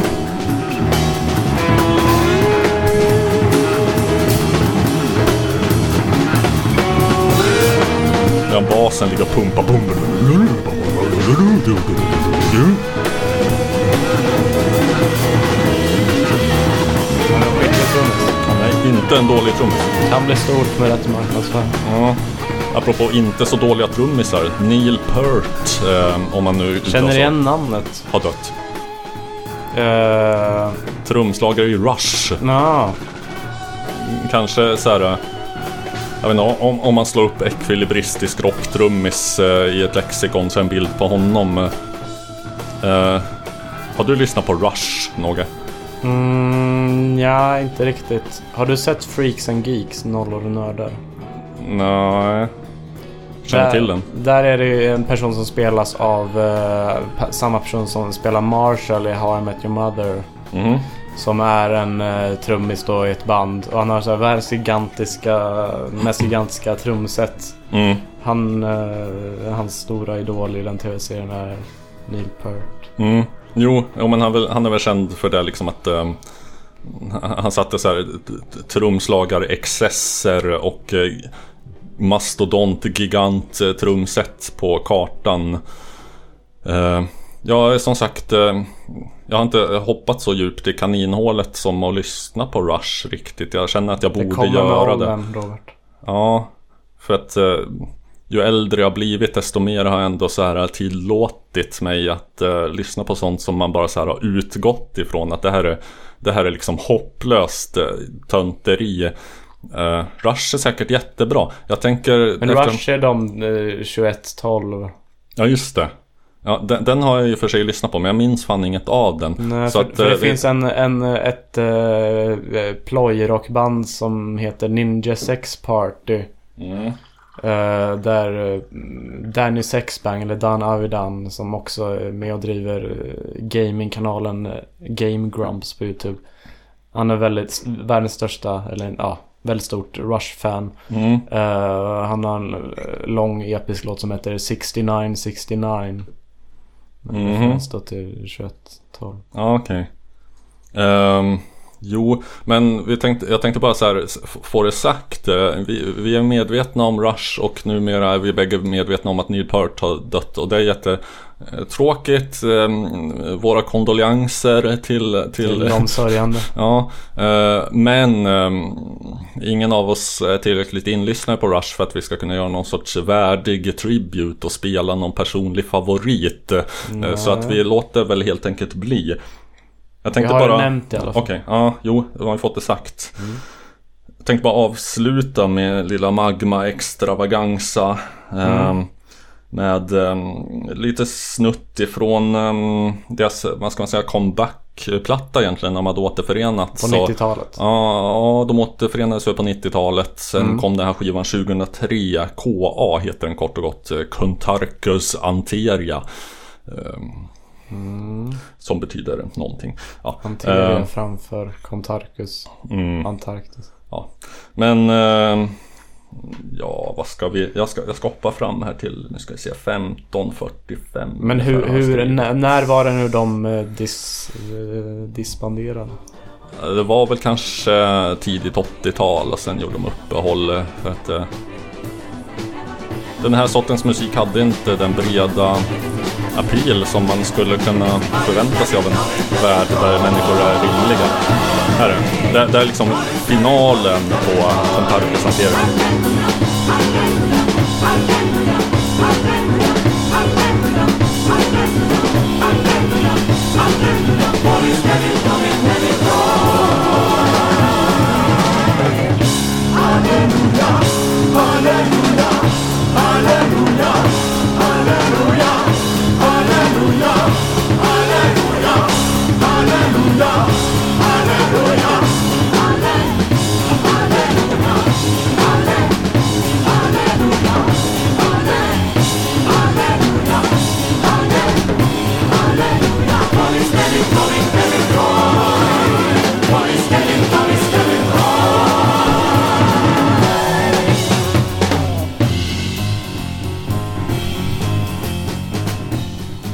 Basen ligger och pumpar. Han är. Han inte en dålig trummis. Kan bli stort med rätt marknadsföring. Ja. Apropå inte så dåliga trummisar. Neil Peart, eh, om man nu Känner igen namnet. har dött. Uh, Trumslagare i Rush. no. Kanske så här. Eh, Jag vet inte, om, om man slår upp ekvilibristisk rocktrummis eh, i ett lexikon så en bild på honom. Eh, har du lyssnat på Rush, Någe? Mm, ja, inte riktigt. Har du sett Freaks and Geeks, Nollor och Nördar? Nej. Känner där, till den. Där är det ju en person som spelas av eh, samma person som spelar Marshall i How I Met Your Mother. Mhm. Som är en uh, trummis då i ett band. Och han har så här världens gigantiska, mest gigantiska trumset. Mm. Han, eh, hans stora idol i den tv-serien är Neil Peart. Mm. Jo, jo, men han, han är väl känd för det liksom att ehm, han satte så här trumslagar-excesser och eh, mastodont gigant eh, trumset på kartan. Ja, som sagt, eh, jag har inte hoppat så djupt i kaninhålet som att lyssna på Rush riktigt. Jag känner att jag Det borde kommer med göra det. åldern, Robert. Ja, för att eh, ju äldre jag blivit desto mer har jag ändå så här tillåtit mig att eh, lyssna på sånt som man bara så här har utgått ifrån att det här är, det här är liksom hopplöst eh, tönteri. Eh, Rush är säkert jättebra. Jag tänker... Men efter- Rush är de eh, 2112. Ja, just det. Ja, den, den har jag ju för sig lyssnat på men jag minns fan inget av den. Nej, Så för, att, för det eh, finns en, en, ett uh, plojrockband som heter Ninja Sex Party. Mm. Eh, där Danny Sexbang, eller Dan Avidan, som också är med och driver gamingkanalen Game Grumps på YouTube. Han är väldigt, världens största, eller ja, väldigt stort Rush-fan. Mm. Eh, han har en lång episk låt som heter 6969. Mhm. referens då till 2112. Ja, okej. Ehm, jo, men vi tänkte, jag tänkte bara så här, få det sagt. eh, Vi, vi är medvetna om Rush och numera är vi bägge medvetna om att Neil Peart har dött. Och det är jättetråkigt. Ehm, Våra kondolenser till... Till till de sörjande. Ja, eh, men ehm, ingen av oss är tillräckligt inlyssnade på Rush för att vi ska kunna göra någon sorts värdig tribute och spela någon personlig favorit. Eh, Så att vi låter väl helt enkelt bli. Jag Vi tänkte har bara... det nämnt i alla fall. Okej, ja, jo, då har vi fått det sagt. Jag tänkte bara avsluta med lilla Magma Extravaganza. ehm, med ehm, lite snutt ifrån um, deras, vad ska man säga, comeback-platta egentligen när de hade återförenat. På Så- 90-talet. Ja, de återförenades på 90-talet. Sen Mm. kom den här skivan 2003. KA heter den kort och gott. eh, Contarcus Anteria. Ehm, Som betyder någonting. Ja, Anteria eh, framför Contarcus, mm, Antarktis. ja. Men ehm, Ja, vad ska vi? Jag ska, jag ska hoppa fram här till, nu ska vi se, 15.45. Men hur, hur när, när var det nu de eh, dis, eh, disbanderade? Det var väl kanske tidigt 80-tal och sen gjorde de uppehåll eh, för att eh, den här sortens musik hade inte den breda appeal som man skulle kunna förvänta sig av en värld där människor är rimliga. Här är det. Det är liksom finalen på Contarcus hantering.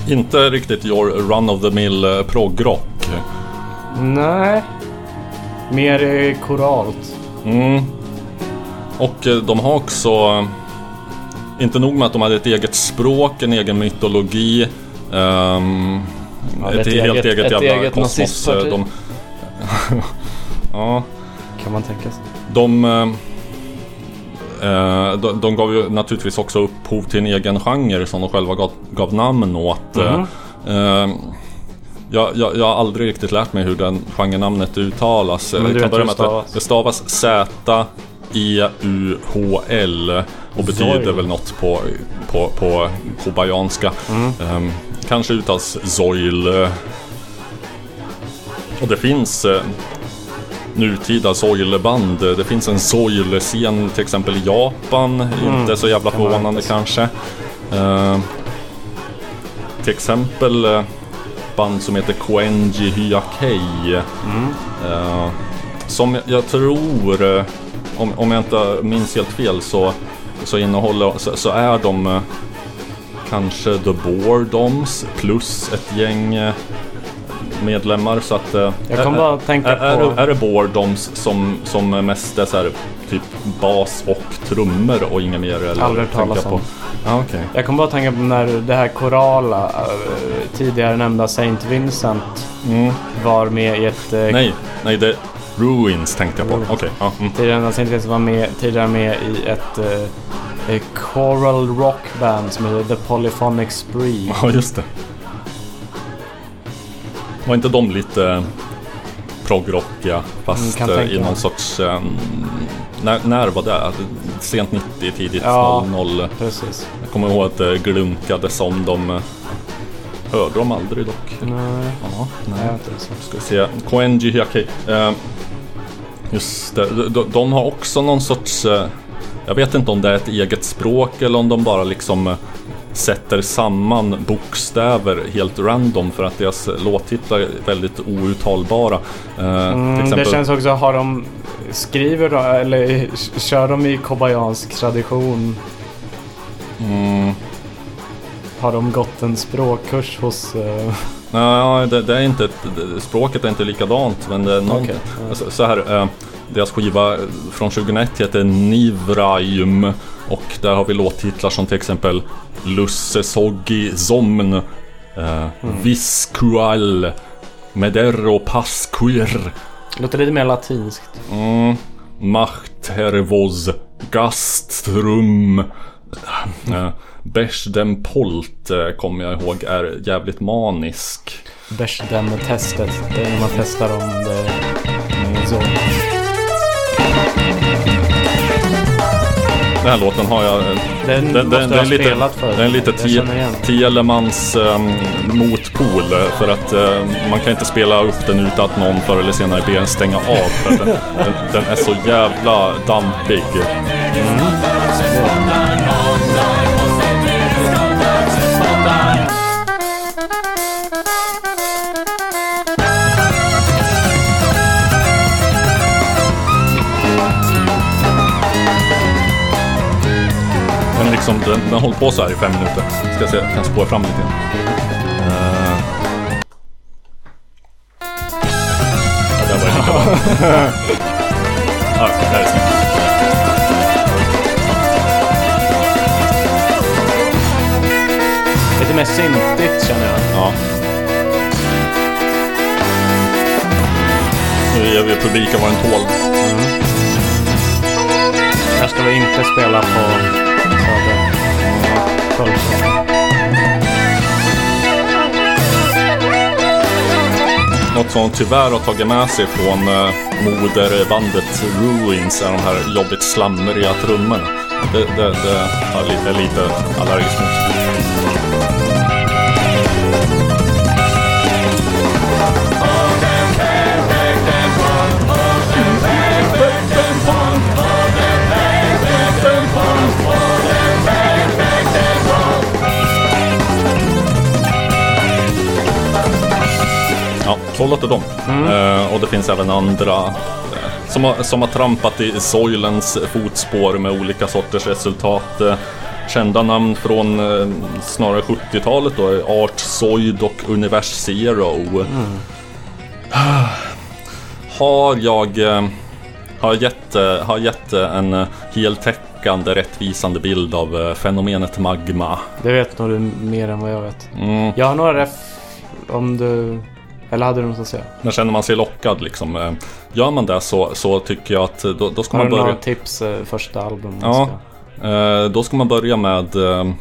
Inte riktigt your run of the mill eh, proggrock. Nej. Mer eh, koralt. Mm. Och eh, de har också Inte nog med att de hade ett eget språk, en egen mytologi ehm, Ja, Ett, ett helt eget- eget, ett jävla eget kosmos de, Ja, Kan man tänka sig. de, de De gav ju naturligtvis också upphov till en egen genre som de själva gav, gav namn åt eh, eh, jag, jag, jag har aldrig riktigt lärt mig hur den genrenamnet uttalas. Men du kan vet börja hur med det stavas? det stavas Z Z-O-I-E-U-H-L och betyder Zoil. väl något på, på, på kobayanska. Ehm, kanske uttalas Zoil. Och det finns eh, nutida Zoil-band. Det finns en Zoil-scen till exempel i Japan. Inte så jävla förvånande kanske. Ehm, till exempel eh, band som heter Koenji Hyakei. Eh, som jag- tror, om, om jag inte minns helt fel, så, så innehåller, så, så är de kanske The Boredoms plus ett gäng medlemmar. Så att, eh, Jag är- bara tänka är, på- är det Boredoms som, som mest är så här, typ bas och trummor och inget mer? Eller Aldrig hört talas om. Ja, okej. Jag kommer bara tänka på när det här korala, eh, tidigare nämnda Saint Vincent Mm. var med i ett... eh, Nej, nej det Ruins tänkte jag på. Okej, ja. Mm. Tidigare nämnda Saint Vincent var med, tidigare med i ett eh, eh, choral rock band som heter The Polyphonic Spree. Ja, just det. Var inte de lite eh, proggrockiga fast Mm, eh, i någon sorts... eh, när, när var det? Sent 90, tidigt Ja. 00. Precis. Jag kommer ihåg att det glunkade som de... eh, Hörde de aldrig dock. Nej, Ja, inte. Så. Ska vi se. Koenji Hyakei. Eh, just det. De, de, har också någon sorts... Eh, jag vet inte om det är ett eget språk eller om de bara liksom sätter samman bokstäver helt random för att deras låttitlar är väldigt outtalbara. Eh, Mm, till det exempel, känns också, har de... Skriver de, eller kör de i kobayansk tradition? mm, Har de gått en språkkurs hos... eh, nej, det, det är inte det, språket är inte likadant men det är någon, ja. så, så här. Eh, deras skiva från 2001 heter Nivraim och där har vi låttitlar som till exempel Lusse Soggi Zomn eh, Viscual Medero Pasquir Låter lite mer latinskt. mm, Macht Hervos Gastrum eh, Besch den Polt eh, kommer jag ihåg är jävligt manisk. Bechdem-testet. Det är när man testar om det är så. Den här låten har jag... eh, Den, Den, den, den, ha lite, spelat för. den är lite. Tielemans um, motpol eh, för att eh, man kan inte spela upp den utan att någon förr eller senare ber en stänga av. För den, den, den är så jävla dampig. Den, liksom, den, den håller på så här i fem minuter. Ska se, jag kan spåra fram lite grann. Eh. Ja, det var lika bra. ja, det här är snyggt. Lite mer syntigt känner jag. Ja. Nu ger vi publiken vad den tål. Här ska vi inte spela på. Pulsen. Något som tyvärr har tagit med sig från eh, moderbandet Ruins är de här jobbigt slamriga trummorna. Det, det, det är jag lite, lite allergisk mot. Ja, så låter de. Eh, och det finns även andra eh, som, har, som har trampat i Soilens fotspår med olika sorters resultat. Eh, kända namn från eh, snarare 70-talet då är Art Soid och Univers Zero. Har jag eh, har gett, eh, har gett en heltäckande rättvisande bild av fenomenet magma. Det vet nog du mer än vad jag vet. Mm. Jag har några ref om du... Eller hade du något att säga? Men känner man sig lockad liksom. eh, Gör man det så, så tycker jag att då, då ska Har man du börja... några tips eh, första album? Ja. Eh, då ska man börja med, eh,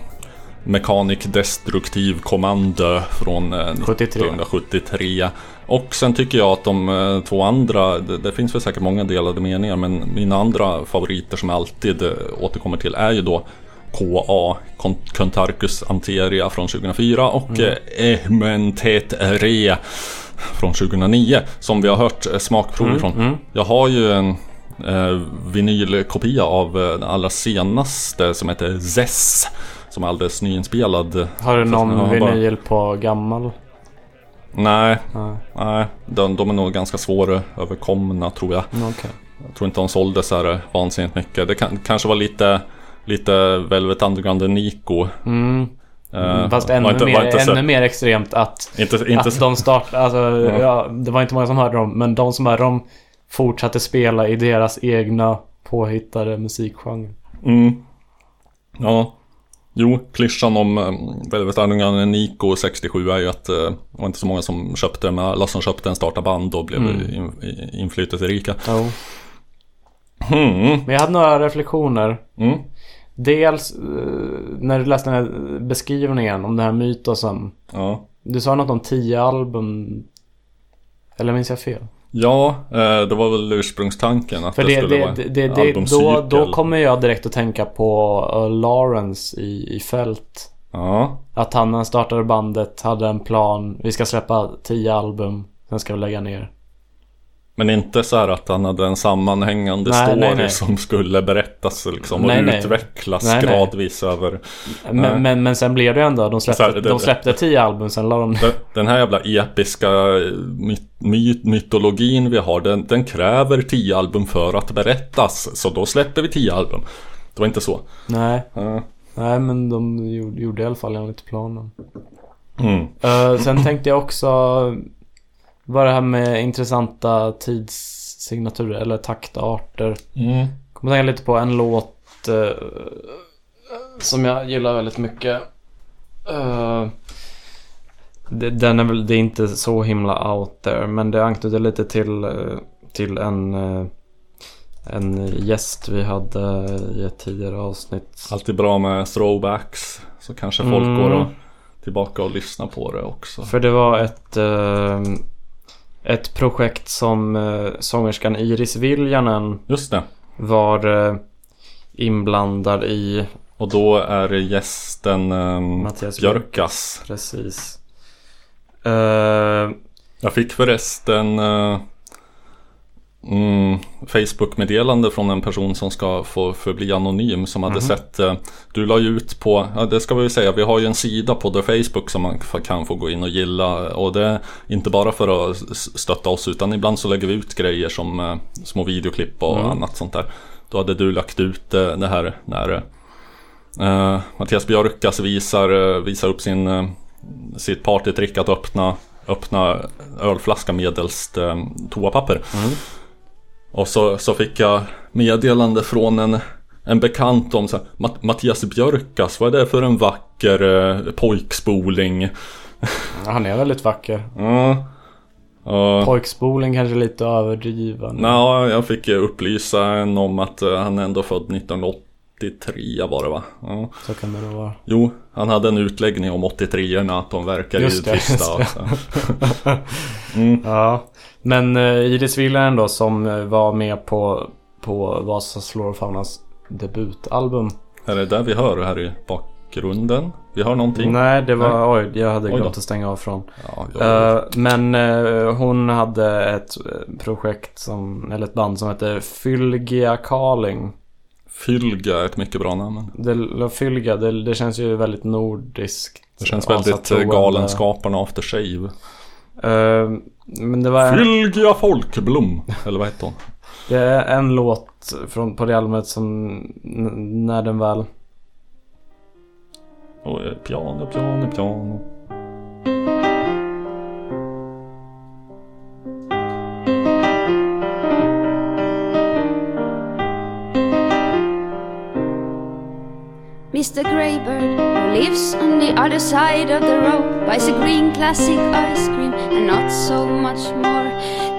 Mechanic Destruktiv Kommando från eh, 73. 1973. Och sen tycker jag att de eh, två andra, det, det finns väl säkert många delade meningar men mina andra favoriter som jag alltid eh, återkommer till är ju då KA, Con- Contarcus Anteria från 2004 och mm. Ementet Re från 2009 som vi har hört eh, smakprov ifrån. Jag har ju en eh, vinylkopia av eh, den allra senaste som heter Zess som är alldeles nyinspelad. Har du någon har bara- vinyl på gammal? Nej, Nej. nej de, de är nog ganska svåröverkomna tror jag. Mm, Okej. Jag tror inte de sålde så här vansinnigt mycket. Det kan, kanske var lite, lite Velvet Underground Nico. Mm. Eh, Fast var ännu, inte- mer, så- ännu mer extremt att, Inte, inte att så, de startade, alltså, ja. det var inte många som hörde dem, men de som hörde dem fortsatte spela i deras egna påhittade musikgenre. mm, Ja. Jo, klyschan om um, Velvet Underground Nico 67 är ju att eh, det var inte så många som köpte men alla som köpte den startade band och blev Mm. in, i- inflytelserika. Jo. Hmm. Men jag hade några reflektioner. Mm. Dels eh, när du läste den här beskrivningen om den här mytosen. Ja. Du sa något om tio album. Eller minns jag fel? Ja, eh, det var väl ursprungstanken att För det, det, skulle det, vara det, det, det, då, albumcykel. då kommer jag direkt att tänka på uh, Lawrence i, i fält. Ja, Att han när han startade bandet hade en plan. Vi ska släppa tio album. Sen ska vi lägga ner. Men inte så här att han hade en sammanhängande Nej, story nej, nej. som skulle berättas liksom, och utvecklas gradvis över. Men, men, men sen blev det ändå. De Så här, släppte, det- de släppte tio album. Sen la de Den, den här jävla episka my, my, mytologin vi har, den, den kräver tio album för att berättas. Så då släppte vi tio album. Det var inte så. Nej. Ja. Nej men de gjorde, gjorde i alla fall enligt planen. Mm. Uh, sen tänkte jag också vad det här med intressanta tidssignaturer eller taktarter. Mm. Kommer tänka lite på en låt eh, som jag gillar väldigt mycket. Eh, det, den är väl, det är inte så himla out there men det anknyter lite till, eh, till en, eh, en gäst vi hade i ett tidigare avsnitt. Alltid bra med throwbacks. Så kanske folk Mm. går och tillbaka och lyssnar på det också. För det var ett, eh, ett projekt som eh, sångerskan Iris Viljanen Just det. var eh, inblandad i. Och då är gästen um, Mattias Björkas. Precis. Eh, Jag fick förresten uh, mm, Facebook-meddelande från en person som ska få förbli anonym som hade sett uh, Du la ju ut på, ja det ska vi säga, vi har ju en sida på The Facebook som man kan få gå in och gilla. Och det är inte bara för att stötta oss utan ibland så lägger vi ut grejer som uh, små videoklipp och annat sånt där. Då hade du lagt ut uh, det här när uh, Mattias Björkas visar, visar upp sin uh, sitt partytrick att öppna, öppna ölflaska medelst eh, toapapper. Och så, så fick jag meddelande från en, en bekant om så här, Matt, Mattias Björkas, vad är det för en vacker eh, pojkspoling? han är väldigt vacker. Ja. Och, Pojkspoling kanske lite överdriven. Nå, jag fick upplysa en om att eh, han ändå född 1983 var det va? Ja. Så kan det nog vara. Jo, han hade en utläggning om 83orna att de verkar ju Just det, just det. Ja. Men uh, Iris Viljanen då som eh, var med på, på Vasas Flora och Faunas debutalbum. Är det där vi hör här i bakgrunden? Vi hör någonting? Nej, det var... Oj, jag hade glömt att stänga av från. Ja. Eh, men eh, hon hade ett eh, projekt som, eller ett band som hette Fylgia Carling. Fylga är ett mycket bra namn. Det, Fylgia, det, det känns ju väldigt nordiskt. Det känns väldigt eh. Galenskaparna After Shave. Eh, men det var en, Fylgia Folkblom. Eller vad heter hon? det är en låt från, på det albumet som när den väl... Och, eh, piano, piano, piano. Mr. Greybird, lives on the other side of the road, buys a green classic ice cream and not so much more.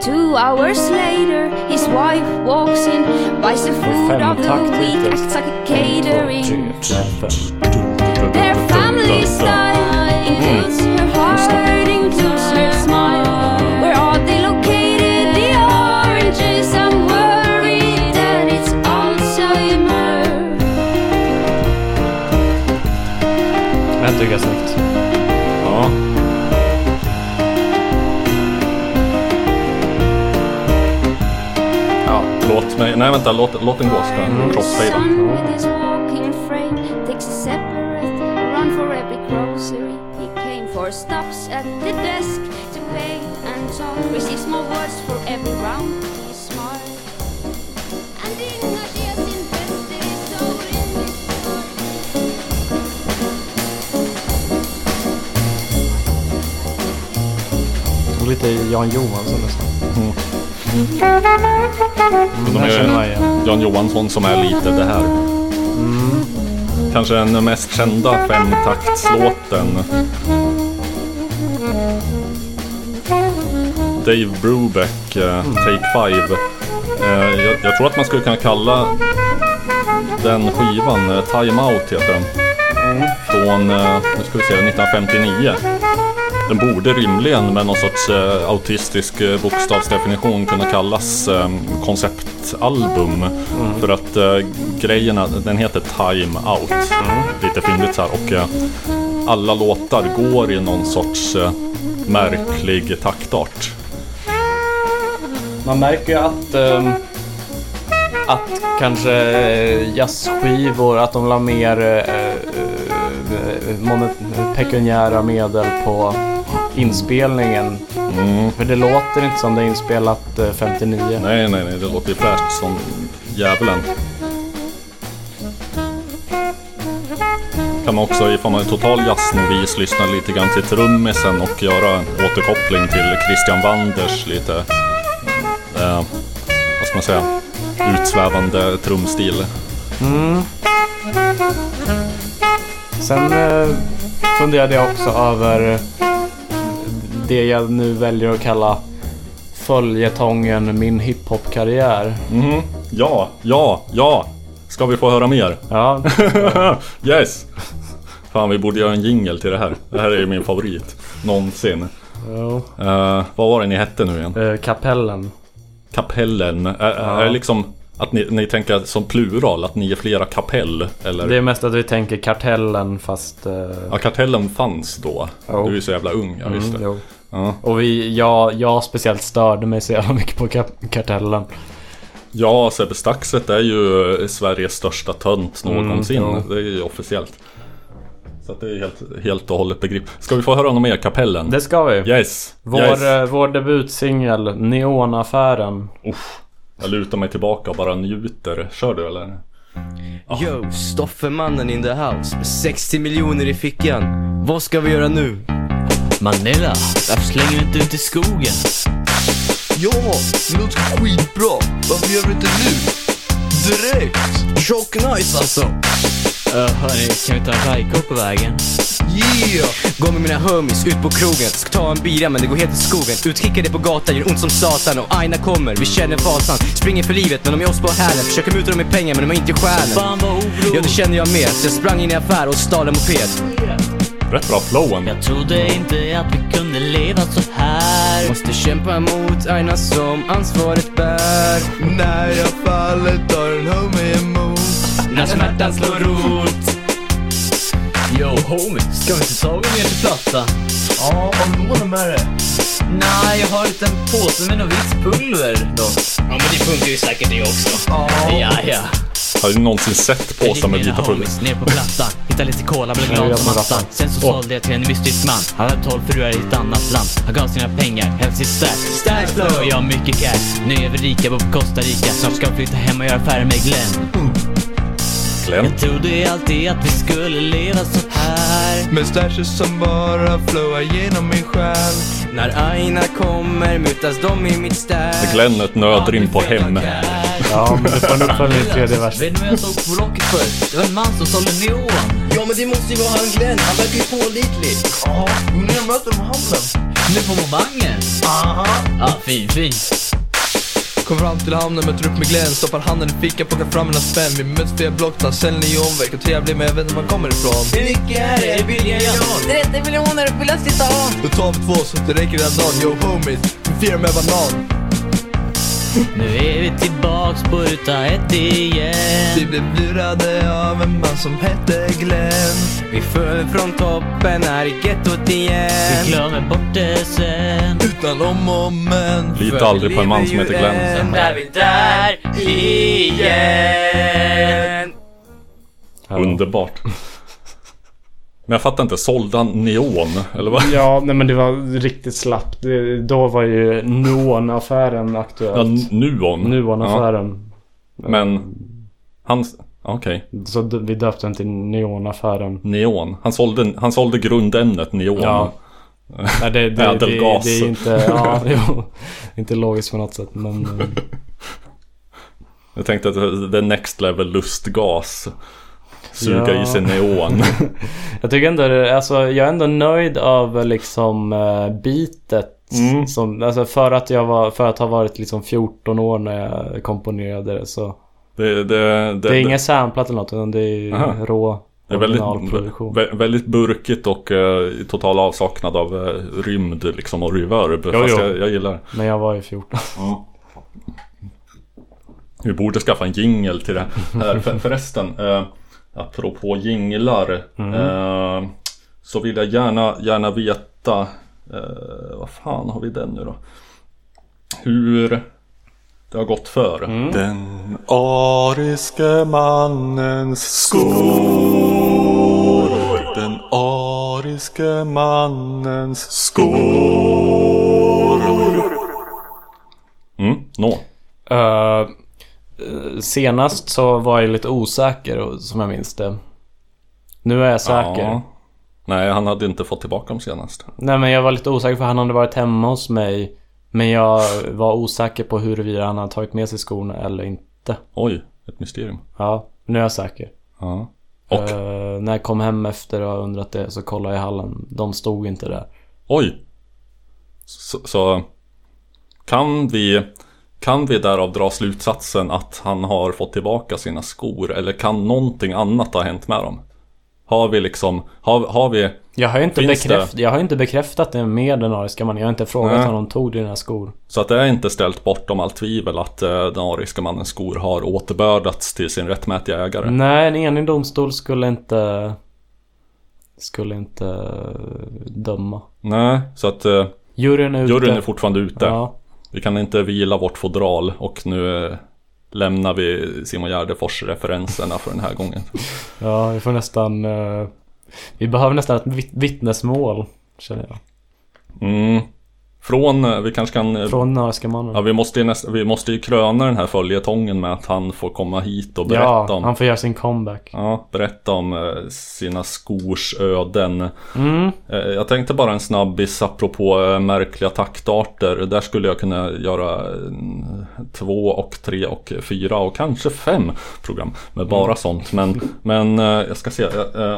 Two hours later, his wife walks in, buys the food of the week, acts like a catering. Their family style includes Jag tycker jag är snyggt. Ja. Ja. Låt mig... Nej vänta, låt, låt den gå ska jag crossfada. Lite Jan Johansson nästan. Man är igen. Jan Johansson som är lite det här. Kanske den mest kända femtaktslåten. Dave Brubeck, eh, Take Five. Eh, jag, jag tror att man skulle kunna kalla den skivan eh, Time Out heter den. Från, eh, nu ska vi se, 1959. Den borde rimligen med någon sorts eh, autistisk eh, bokstavsdefinition kunna kallas eh, konceptalbum. För att eh, grejerna, den heter Time Out. Lite fyndigt så här. Och eh, alla låtar går i någon sorts eh, märklig taktart. Man märker ju att, ehm, att kanske eh, jazzskivor, att de la mer eh, eh, pekuniära medel på inspelningen. Mm. För det låter inte som det är inspelat eh, 59. Nej, nej, nej, det låter ju fräscht som djävulen. Kan man också, ifall man är total jazznovis, lyssna lite grann till trummisen och göra en återkoppling till Christian Wanders lite, eh, vad ska man säga, utsvävande trumstil. Sen eh, funderade jag också över det jag nu väljer att kalla följetongen Min hiphop-karriär. Mhm, ja, ja, ja! Ska vi få höra mer? Ja, yes! Fan, vi borde göra en jingle till det här. Det här är ju min favorit. Någonsin. Eh, vad var det ni hette nu igen? Eh, kapellen. Kapellen. Är, är det liksom att ni, ni tänker som plural, att ni är flera kapell? Eller? Det är mest att vi tänker kartellen fast... Eh, Ja, kartellen fanns då. Jo. Du är så jävla ung, ja mm, det. jo. Ja. Och vi, jag, jag speciellt störde mig så jävla mycket på kartellen. ja, Sebbe Staxet är ju Sveriges största tönt någonsin. jo. det är ju officiellt. Så att det är helt, helt och hållet begrip. Ska vi få höra något mer, kapellen? Det ska vi. Yes! Vår, yes. eh, vår debutsingel, Neonaffären. Uff, jag lutar mig tillbaka och bara njuter. Kör du eller? Yo, Stoffemannen in the house med 60 miljoner i fickan. Vad ska vi göra nu? Manilla, varför slänger du inte ut i skogen? Ja, det låter skitbra. Varför gör vi inte nu? Direkt! Tjock nice alltså! Uh, hörni, kan vi ta en rajko på vägen? Yeah! Går med mina homies ut på krogen, ska ta en bira men det går helt i skogen. Utkickade på gatan, gör ont som satan och Aina kommer, vi känner fasan. Springer för livet men de är oss på hälen, försöker muta dem med pengar men de har inte själen. Fan vad oro! Ja det känner jag med, så jag sprang in i affär och stal en moped. Rätt bra flowen. Jag trodde inte att vi kunde leva så här. Måste kämpa mot Aina som ansvaret bär. När jag faller tar en homie emot. När smärtan slår rot. Yo homie, ska vi inte ta gå ner till Platta? Ja, du lånat med det? Nej, jag har en liten påse med något vitt pulver dock. Ja men det funkar ju säkert det också. Ja, ja. Har du någonsin sett påsar med vita pulver? ner på plattan? Hittade lite cola, blev glad som attan. Sen så sålde jag till en mystisk man. Han hade tolv fruar i ett annat land. Han gav sina pengar, hämtade sitt stash Stash flow! Jag har mycket cash. Nu är vi rika, bor på Costa Rica. Snart ska vi flytta hem och göra affärer med Glenn. Glenn? Jag trodde alltid att vi skulle leva så här. Med stashes som bara flowar genom min själ. När Aina kommer mutas de i mitt stash Glenn ett nödrim på hem. Ja, men det får en uppföljning i tredje versen. Vet ni vad jag såg på Blocket förut? Det var en man som sålde neon. Ja men det måste ju vara han Glenn, han verkar ju pålitlig. Ja, jo när jag möter dem i hamnen Nu på momangen Aha. Ja, fin, fin. Kommer fram till hamnen, möter upp med Glenn Stoppar handen i fickan, plockar fram mina spänn. Vi möts via blockplan, sen neonvägg och trevlig men jag vet inte var man kommer ifrån. Hur mycket är det? Hur billiga är jag? 30 miljoner på Luftiddagen! Då tar vi två så det räcker den dagen. Yo homies, vi firar med banan Nu är vi tillbaks på ruta ett igen. Vi blev lurade av en man som hette Glenn Vi föll från toppen här i gettot igen Vi glömmer bort det sen. Utan om och men Lita aldrig på en man som heter Glenn. Sen är vi där igen Underbart. Men jag fattar inte, sålde han neon? Eller vad? Ja, nej men det var riktigt slappt. Det, då var ju Nuon-affären Ja, aktuell. nuon. Nuon-affären. Men, han... Okej. Så d- vi döpte den till Neon-affären. Neon. Han sålde, han sålde grundämnet neon. Ja. Nej, det, det, det, det, Ädelgas. är inte, ja, jo, inte logiskt på något sätt. Men eh, Jag tänkte att det är next level lustgas. Suga Ja. i sig neon. jag tycker ändå, alltså jag är ändå nöjd av liksom uh, bitet. Mm. Som, alltså för att jag var, för att ha varit liksom 14 år när jag komponerade det så. Det, det, det, Det är inget samplat eller något utan det är Aha. rå det är väldigt, väldigt burkigt och eh, i total avsaknad av eh, rymd liksom och reverb. Jo, fast jo. Jag, jag gillar det. Men jag var ju 14. Vi borde skaffa en jingle till det här. För, förresten, eh, apropå jinglar. Mm. Eh, så vill jag gärna, gärna veta, eh, vad fan har vi den nu då? Hur det har gått för. Mm. Den ariske mannens skor. Den ariske mannens skor. Mm, nå. Eh, senast så var jag lite osäker som jag minns det. Nu är jag säker. Ja. Nej, han hade inte fått tillbaka dem senast. Nej men jag var lite osäker för han hade varit hemma hos mig. Men jag var osäker på huruvida han hade tagit med sig skorna eller inte. Oj, ett mysterium. Ja, nu är jag säker. Ja. Och, Eh, när jag kom hem efter och undrat det så kollade jag i hallen. De stod inte där. oj. Så, så kan vi kan vi därav dra slutsatsen att han har fått tillbaka sina skor? Eller kan någonting annat ha hänt med dem? Har vi liksom, har, har vi Jag har inte, bekräft, jag har inte bekräftat det med den ariska mannen. Jag har inte frågat Nej. honom tog dina skor. Så att det är inte ställt bortom allt tvivel att eh, den ariska mannens skor har återbördats till sin rättmätiga ägare? Nej, en enig domstol skulle inte... Skulle inte döma. Nej, så att eh, Juryn är ute. juryn är fortfarande ute. Ja. Vi kan inte vila vårt fodral och nu eh, lämnar vi Simon Gärdefors referenserna för den här gången. Ja, vi får nästan... eh, vi behöver nästan ett vitt- vittnesmål, känner jag. Mm. Från, eh, vi kanske kan... eh, Från mannen. Ja, vi måste, ju näst, vi måste ju kröna den här följetongen med att han får komma hit och berätta ja, om... han får göra sin comeback. Ja, berätta om eh, sina skors öden. Mm. Jag tänkte bara en snabbis apropå märkliga taktarter. Där skulle jag kunna göra två och tre och fyra och kanske fem program med bara Mm. sånt. Men, men jag ska se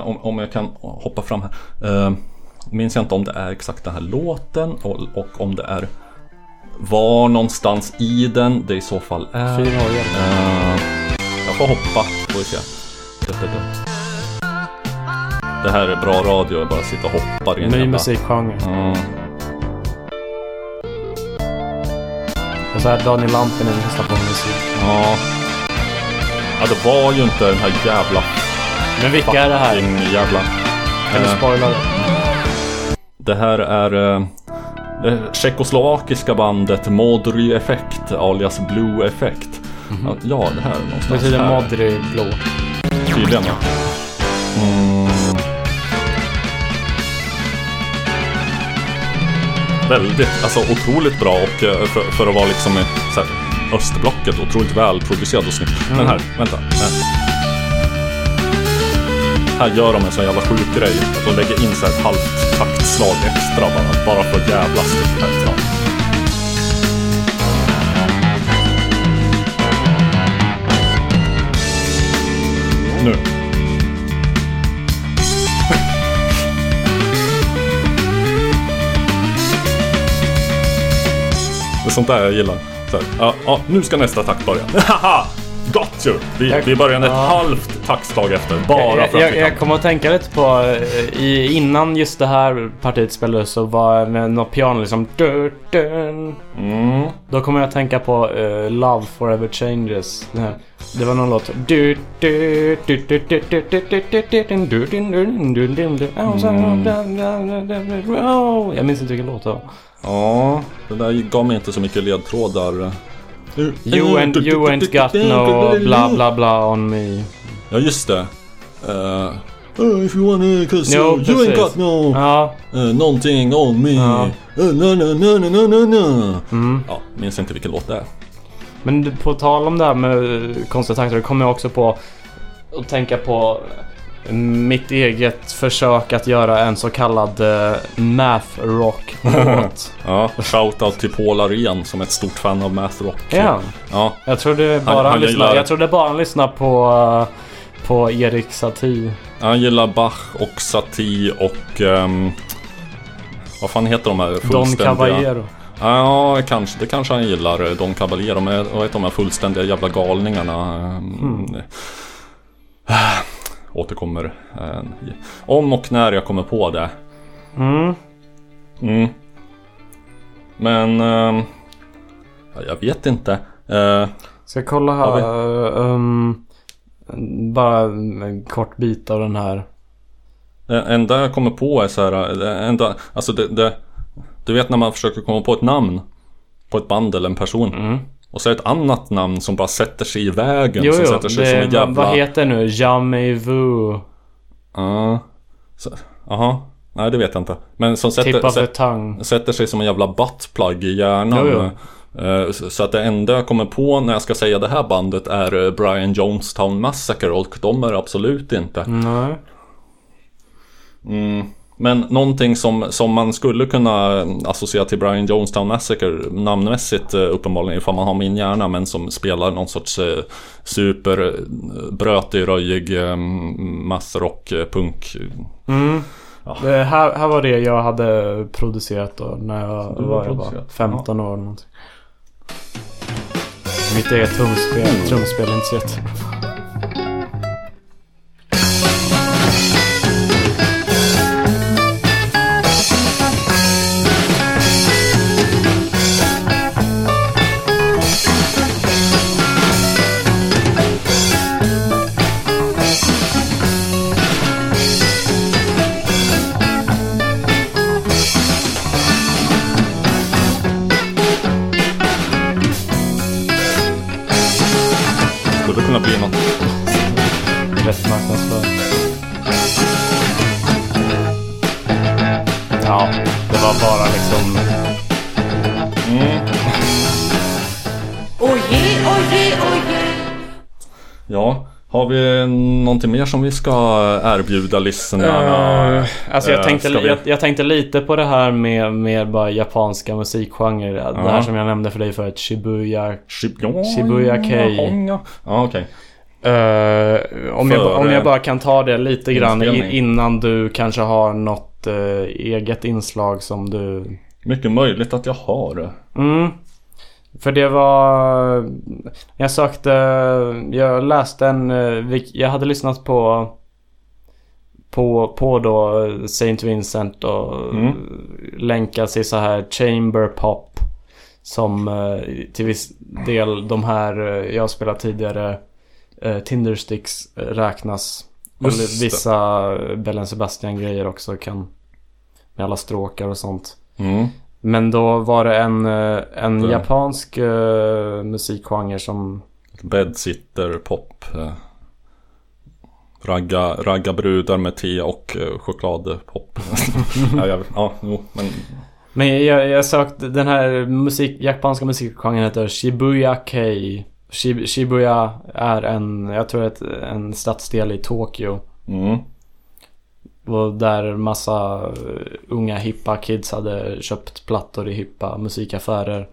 om, om jag kan hoppa fram här. Minns jag inte om det är exakt den här låten och, och om det är var någonstans i den det i så fall är. Fin orgel. Eh, jag får hoppa, får vi se. Det, här är bra radio, jag bara sitter och hoppar i en Ny musikgenre. Ja. Det är så här Daniel Lampinen lyssnar på musik. Ja. Ja, det var ju inte den här jävla Men vilka är det här? jävla... Kan du Eh, spoila det? Det här är eh, det tjeckoslovakiska bandet Modry Effect alias Blue Effect. Ja, Ja, det här är någonstans betyder. Modry blå. Tydligen ja. Mm. Väldigt, alltså otroligt bra och eh, för, för att vara liksom i så här, östblocket otroligt välproducerad och snygg. Men här, vänta. Här här gör de en sån jävla sjuk grej. Att de lägger in så här ett halvt taktslag extra bara, bara för att jävlas. Typ. Nu. Det är sånt där jag gillar. Så här, ja, ja, nu ska nästa takt börja. Got you! Vi, jag, vi började ett ja. halvt taktslag efter, bara för att jag, jag kommer att tänka lite på, i, innan just det här partiet spelades så var det med något piano liksom... Mm. Då kommer jag att tänka på uh, Love Forever Changes. Det, det var någon låt. Mm. Jag minns inte vilken låt det var. Ja, det där gav mig inte så mycket ledtrådar. You ain't, you ain't got no bla bla bla on me. Ja, just det. Uh, oh, if you wanna cause Jo, you, you ain't precis. got no Ja. uh, någonting on me. Ja. Uh, no, no, no, no, no. Mm. Ja, minns inte vilken låt det är. Men på tal om det här med eh, konstiga takter, då kommer jag också på att tänka på mitt eget försök att göra en så kallad eh, math rock låt. Ja, shoutout till Paul Arén som är ett stort fan av math rock. Ja. Ja, Jag trodde bara Han- han, han lyssnar, gillar- jag trodde bara han lyssnar på, eh, på Erik Satie. han gillar Bach och Satie och... ehm, vad fan heter de här Don fullständiga... Caballero. Ja, kanske. Det kanske han gillar. eh, Don Caballero. Men vad heter de här fullständiga jävla galningarna? Mm. Återkommer. eh, Om och när jag kommer på det. Mm. Mm. Men... ja, jag vet inte. Eh, Ska jag kolla här. um, bara en kort bit av den här. Det enda jag kommer på är så här, det enda, alltså det, det, Du vet när man försöker komma på ett namn På ett band eller en person Mm. Och så är det ett annat namn som bara sätter sig i vägen Jo, Som jo. sätter sig Det, som en jävla vad heter nu? Jamais vu. Ja Jaha Nej det vet jag inte Men som sätter, the sätter, sig som en jävla buttplug i hjärnan Jo, Eh, Så att det enda jag kommer på när jag ska säga det här bandet är eh, Brian Jonestown Massacre och de är absolut inte Nej. Mm. Men någonting som, som man skulle kunna associera till Brian Jonestown Massacre namnmässigt eh, uppenbarligen ifall man har min hjärna men som spelar någon sorts eh, super eh, röjig eh, massrock, punk. Mm. Ja. Det här, här var det jag hade producerat då när jag var, jag var producerat? 15 år eller någonting. Mitt eget trumspel, trumspel är inte så. Ja, det var bara liksom... Mm. Oje, oje, oje. Ja, har vi någonting mer som vi ska erbjuda lyssnarna? Uh, alltså jag, Eh, tänkte, vi- jag, jag tänkte lite på det här med, med bara japanska musikgenrer. Det här som jag nämnde för dig förut. Shibuya... Shibuya, Shibuya Kei. Ja, okej. Eh, om, jag, om jag bara kan ta det lite grann innan du kanske har något eh, eget inslag som du... Mycket möjligt att jag har. Mm. För det var... Jag sökte... Jag läste en... eh, Jag hade lyssnat på... På, på då Saint Vincent och Mm. länkas i så här chamber pop. Som eh, till viss del de här eh, jag spelat tidigare eh, Tindersticks eh, räknas. Eller vissa Bellen Sebastian grejer också kan. Med alla stråkar och sånt. Mm. Men då var det en, eh, en Det- japansk uh, musikgenre som... Bedsitter, pop. Eh, ragga, ragga brudar med te och eh, chokladpop. ja, jag, ja, jo, men Men jag, jag sökte den här musik, japanska musikgenren heter Shibuya Kei. Shib, Shibuya är en, jag tror ett, en stadsdel i Tokyo. mm, Och där massa eh, unga hippa kids hade köpt plattor i hippa musikaffärer.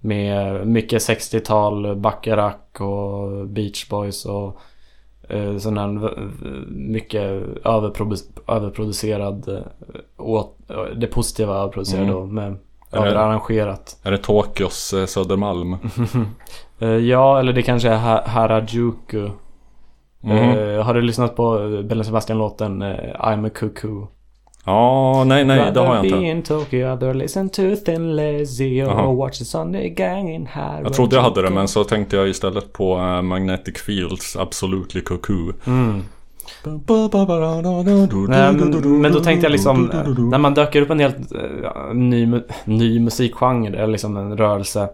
Med mycket 60-tal, Bacharach och Beach Boys och eh, sån här v- v- mycket överprodu- överproducerad, eh, åt, det positiva överproducerade Mm. då med överarrangerat. Är det Tokyos eh, Södermalm? Eh, ja, eller det kanske är ha- Harajuku. Mhm. Eh, har du lyssnat på Belle Sebastian-låten eh, I'm a cuckoo? Ja, nej, nej, det har jag be inte. in Tokyo, other listen to Thin Lizzy or Jaha. watch the Sunday gang in Harajuku. Jag trodde jag hade det men så tänkte jag istället på eh, Magnetic Fields Absolutely Cuckoo. Mm. Nej, men, då tänkte jag liksom, när man döker upp en helt eh, ny, ny musikgenre, eller liksom en rörelse.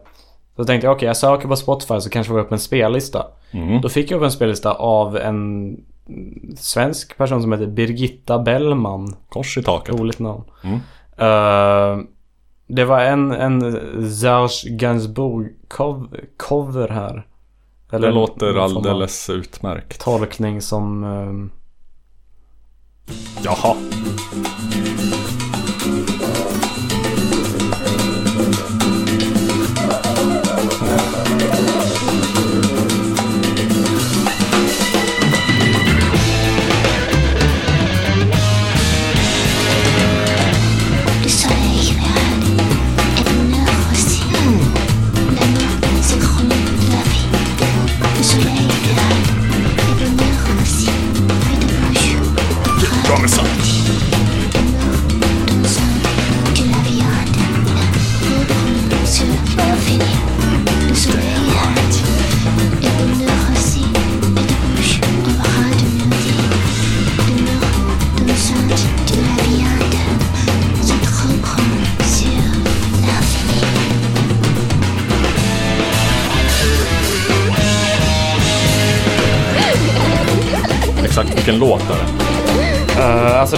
Så tänkte jag, okej jag söker på Spotify så kanske jag får upp en spellista. Mm. Då fick jag upp en spellista av en svensk person som heter Birgitta Bellman. Kors i taket. Roligt namn. Mm. Eh, det var en, en Serge Gainsbourg cov- cover här. Det låter alldeles utmärkt. Tolkning som... ehm, Jaha.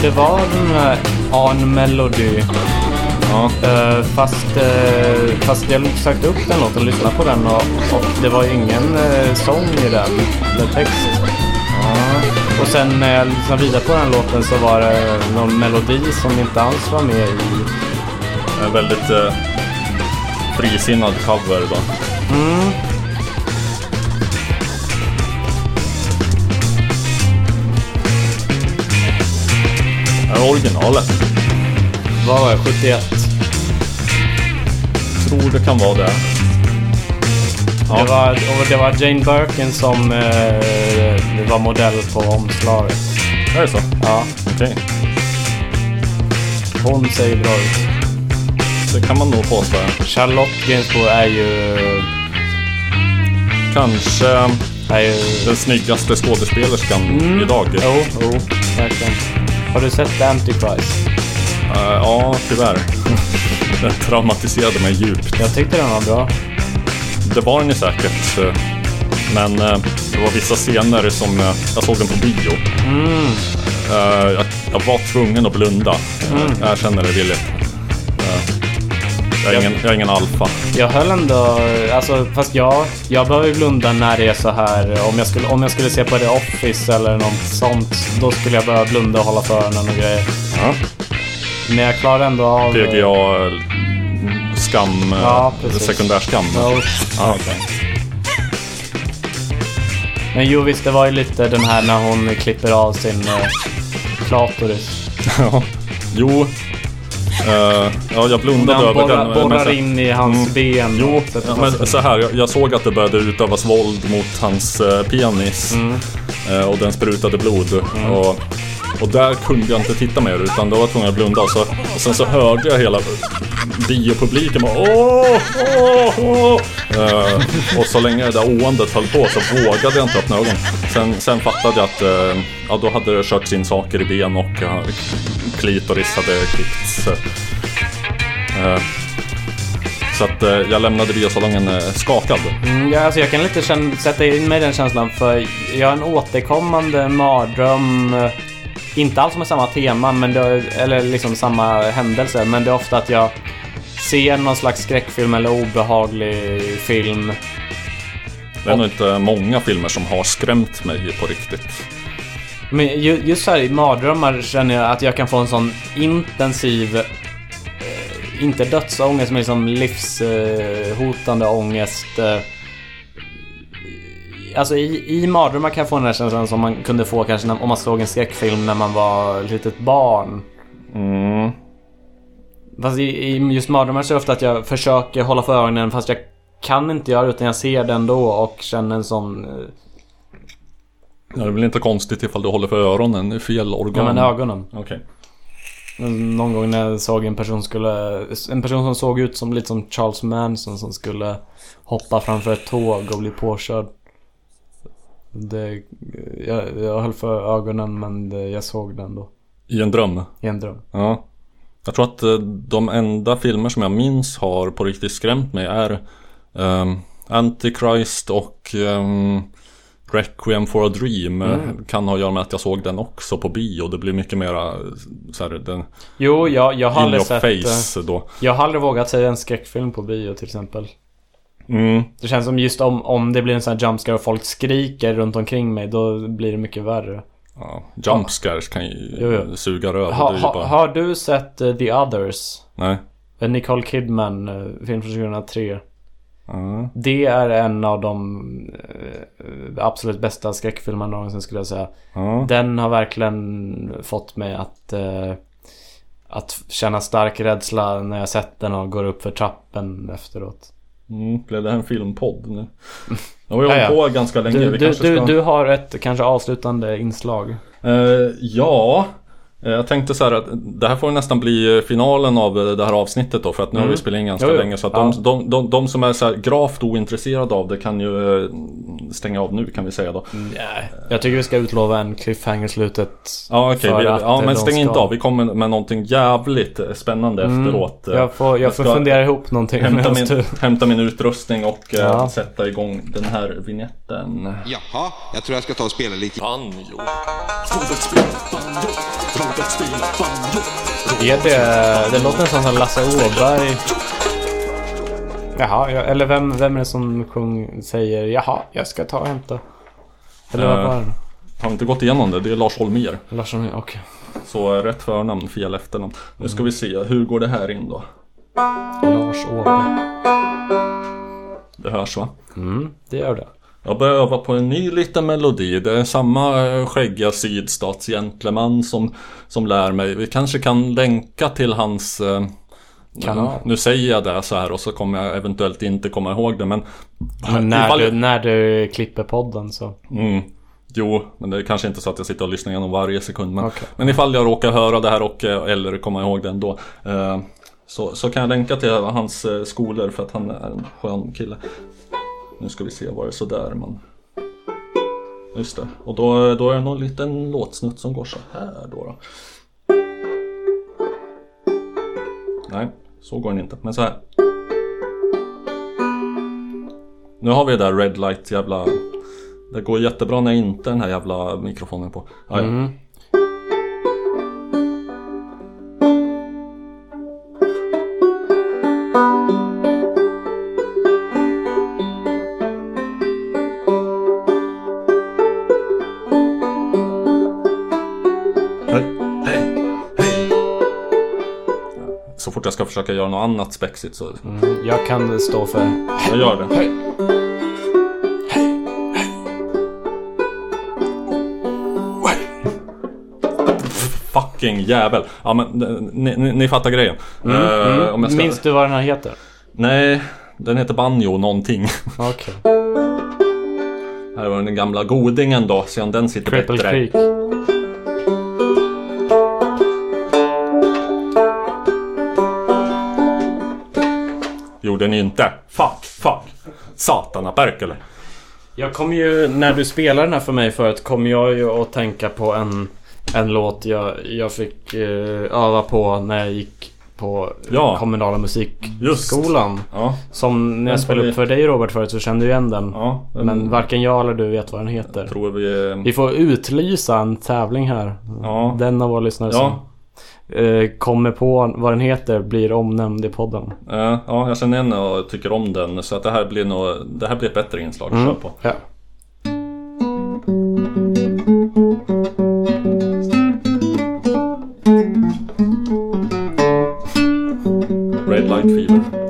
Det var den här On Melody. Ja. Eh, fast, eh, fast jag sökte upp den låten och lyssnade på den och, och det var ingen uh, sång i den. Eller text. Och sen när jag lyssnade vidare på den låten så var det någon melodi som inte alls var med i. En väldigt eh, frisinnad cover då. Mm. Originalet? Vad var det? 71? Tror det kan vara det. Det, var, och det var Jane Birkin som eh, var modell på omslaget. Är det så? Ja. Okej. Hon ser bra ut. Det kan man nog påstå. Charlotte Gainsbourg är ju... Kanske är ju... den snyggaste skådespelerskan idag. Jo, jo, verkligen. Har du sett The Antichrist? Eh, ja, tyvärr. Det traumatiserade mig djupt. Jag tyckte den var bra. Det var den ju säkert. eh, Men eh, det var vissa scener som jag såg den på bio. Mm. Jag, jag var tvungen att blunda. Mm. Jag känner det villigt. Eh, Jag är ingen, jag är ingen alfa. Jag höll ändå, alltså fast jag, jag behöver blunda när det är så här. Om jag skulle, om jag skulle se på The Office eller något sånt, då skulle jag behöva blunda och hålla för öronen och grejer. Ja. Men jag klarar ändå av... PGA eh, skam, eh, Ja, precis. sekundärskam. Ja, Ja, okej. Men jo visst, det var ju lite den här när hon klipper av sin eh, klatoris. Ja. Jo. Eh, ja, jag blundade över borrar, den. men borrar så- in i hans ben. Jo, ja, men så här, jag, jag såg att det började utövas våld mot hans eh, penis. Mm. Eh, och den sprutade blod. Och, och där kunde jag inte titta mer utan då var jag tvungen att blunda. Och, så, och sen så hörde jag hela biopubliken bara åh, åh, åh. Uh, Och så länge det där åandet höll på så vågade jag inte öppna ögonen. Sen, sen fattade jag att uh, ja, då hade det körts in saker i ben och eh, uh, klitoris hade klippts. Uh, så att eh, jag lämnade biosalongen eh, skakad. Mm, ja, alltså jag kan lite sätta in mig i den känslan för jag har en återkommande mardröm eh, Inte alls med samma tema, men det, eller liksom samma händelse. Men det är ofta att jag ser någon slags skräckfilm eller obehaglig film. Det är nog inte många filmer som har skrämt mig på riktigt. Men ju, just här i mardrömmar känner jag att jag kan få en sån intensiv, eh, inte dödsångest, men liksom livshotande ångest. Alltså i, i mardrömmar kan jag få den här känslan som man kunde få kanske när, om man såg en skräckfilm när man var litet barn. Mm. Fast i, i just mardrömmar så är det ofta att jag försöker hålla för ögonen fast jag kan inte göra det utan jag ser det ändå och känner en sån... eh, Ja, det är väl inte konstigt ifall du håller för öronen, det är fel organ. Ja men ögonen. Okej. Någon gång när jag såg en person skulle... En person som såg ut som lite som Charles Manson som skulle hoppa framför ett tåg och bli påkörd. Det, jag, jag höll för ögonen men det, jag såg den då. I en dröm? I en dröm. Ja. Jag tror att eh, de enda filmer som jag minns har på riktigt skrämt mig är ehm, Antichrist och ehm, Requiem for a Dream. Eh, Mm. Kan ha att göra med att jag såg den också på bio. Det blir mycket mera så här, den Jo, jag, jag har aldrig sett... face eh, då. Jag har aldrig vågat säga en skräckfilm på bio till exempel. Mm. Det känns som just om, om det blir en sån här jumpscare och folk skriker runt omkring mig, då blir det mycket värre. Ja, jump scares kan ju Jo, jo. suga röv. Ha, ha, bara... Har du sett eh, The Others? Nej. En Nicole Kidman eh, film från 2003. Ja. Det är en av de eh, absolut bästa skräckfilmerna någonsin skulle jag säga. Ja. Den har verkligen fått mig att eh, att känna stark rädsla när jag sett den och går upp för trappen efteråt. Mm, blev det här en filmpodd nu? Jag har ju hållit på ganska länge. Du, du, ska... du har ett kanske avslutande inslag. Eh, ja, jag tänkte så här att det här får nästan bli eh, finalen av eh, det här avsnittet då för att nu har Mm. vi spelat in ganska Jo, jo. länge så att Ja. de, de, de, de som är så här gravt ointresserade av det kan ju eh, stänga av nu kan vi säga då. Nej. Jag tycker vi ska utlova en cliffhanger slutet. Ja okej, att, ja eh, men de stäng ska- inte av. Vi kommer med någonting jävligt eh, spännande Mm. efteråt. Eh, Jag får, jag får ska fundera ihop någonting hämta min, hämta min utrustning och eh, Ja. sätta igång den här vignetten. Jaha, jag tror jag ska ta och spela lite. Banjo. Är det... Det låter nästan som Lasse Åberg. Jaha, jag, eller vem, vem är det som sjung, säger jaha, jag ska ta och hämta? Eller vad Eh, var det? Har vi inte gått igenom det? Det är Lars Holmér. Larsson, okej. Så eh, rätt förnamn, fel efternamn. Nu ska vi se, hur går det här in då? Lars Åberg. Det hörs va? Mm, det gör det. Jag börjar öva på en ny liten melodi. Det är samma eh, skäggiga sydstatsgentleman som, som lär mig. Vi kanske kan länka till hans... Eh, Kanal. Nu säger jag det så här och så kommer jag eventuellt inte komma ihåg det men... Men när ifall- du, när du klipper podden så... Mm. Jo, men det är kanske inte så att jag sitter och lyssnar igenom varje sekund. Men, Okej. men ifall jag råkar höra det här och eh, eller komma ihåg det ändå. Eh, så, så kan jag länka till hans skolor för att han är en skön kille. Nu ska vi se, var det sådär man... Just det, och då, då är det någon liten låtsnutt som går så här då. då. Nej, så går den inte, men så här. Nu har vi det där red light jävla... Det går jättebra när inte den här jävla mikrofonen är på. Aj. Mm. Jag ska försöka göra något annat spexigt så... Mm, jag kan stå för... Jag gör det. Fucking jävel. Ja men ni, ni, ni fattar grejen. Mm, Eh, mm. om jag ska- Minns du vad den här heter? Nej, den heter Banjo någonting. Okej. Här var den gamla godingen då, se om den sitter Cripple bättre. Creek. Gjorde den inte. Fuck, fuck. Satana Perkele. Jag kom ju, när du spelade den här för mig förut, kom jag ju att tänka på en, en låt jag, jag fick eh, öva på när jag gick på Ja. kommunala musikskolan. Ja. Som när jag spelade upp för dig Robert förut så kände du igen den. Ja, den- Men varken jag eller du vet vad den heter. Tror vi... Vi får utlysa en tävling här. Den av våra lyssnare som eh, kommer på vad den heter blir omnämnd i podden. Eh, ja, jag känner igen och tycker om den. Så att det här blir nog... Det här blir ett bättre inslag. Mm. Kör på. Ja. Red Light Fever.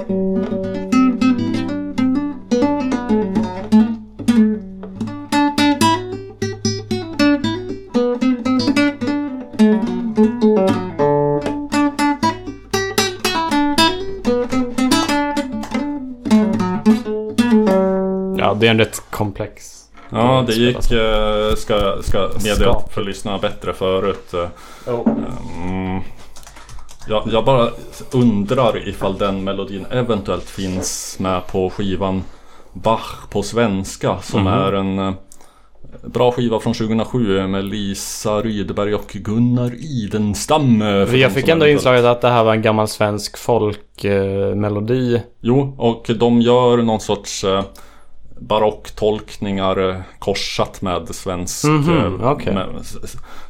Ja, det gick, eh, ska, ska meddela Skap. för lyssnarna bättre förut. Jo. Mm. Jag, jag bara undrar ifall den melodin eventuellt finns med på skivan Bach på svenska som Mhm. är en eh, bra skiva från 2007 med Lisa Rydberg och Gunnar Idenstam. eh, Jag fick ändå inslaget att det här var en gammal svensk folkmelodi. Jo, och de gör någon sorts eh, barocktolkningar eh, korsat med svensk, Mhm, eh, okej. med,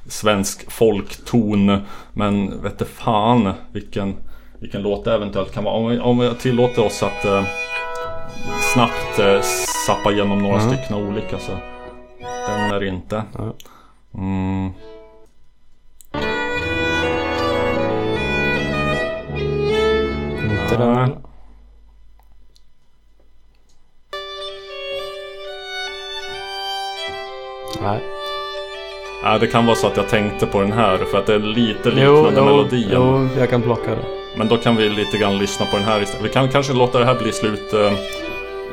svensk folkton. Men vet du fan vilken, vilken låt det eventuellt kan vara. Om vi, om vi tillåter oss att eh, snabbt eh, sappa igenom några Mm. stycken olika så den är inte. Mm. Inte den här. Nej. Ja, det kan vara så att jag tänkte på den här för att det är lite liknande jo, melodin. jo, jag kan plocka det. Men då kan vi lite grann lyssna på den här istället. Vi kan kanske låta det här bli slut, eh,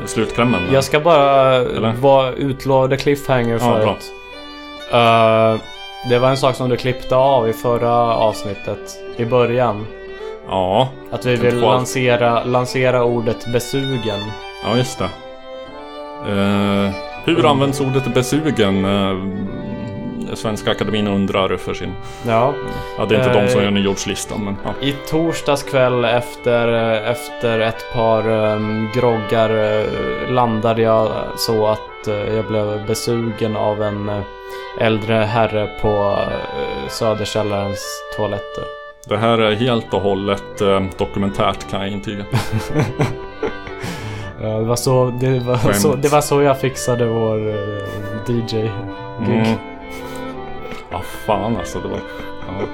slutklämmen. Jag ska bara Eller? vara utlovade cliffhanger Ja, för bra. att... Eh, det var en sak som du klippte av i förra avsnittet. I början. Ja. Att vi vill lansera, lansera ordet besugen. Ja, just det. Eh, hur används ordet besugen? Eh, Svenska Akademin undrar för sin... Ja. Ja, det är inte Eh, de som gör nyårslistan, men ja. I torsdags kväll efter, efter ett par um, groggar eh, landade jag så att eh, jag blev besugen av en eh, äldre herre på uh, Söderkällarens toaletter. Det här är helt och hållet eh, dokumentärt kan jag intyga. Ja, det, var så, det, var Skämt. så, det var så jag fixade vår uh, DJ-gig. Mm. Ja, fan alltså. Det var... Ja.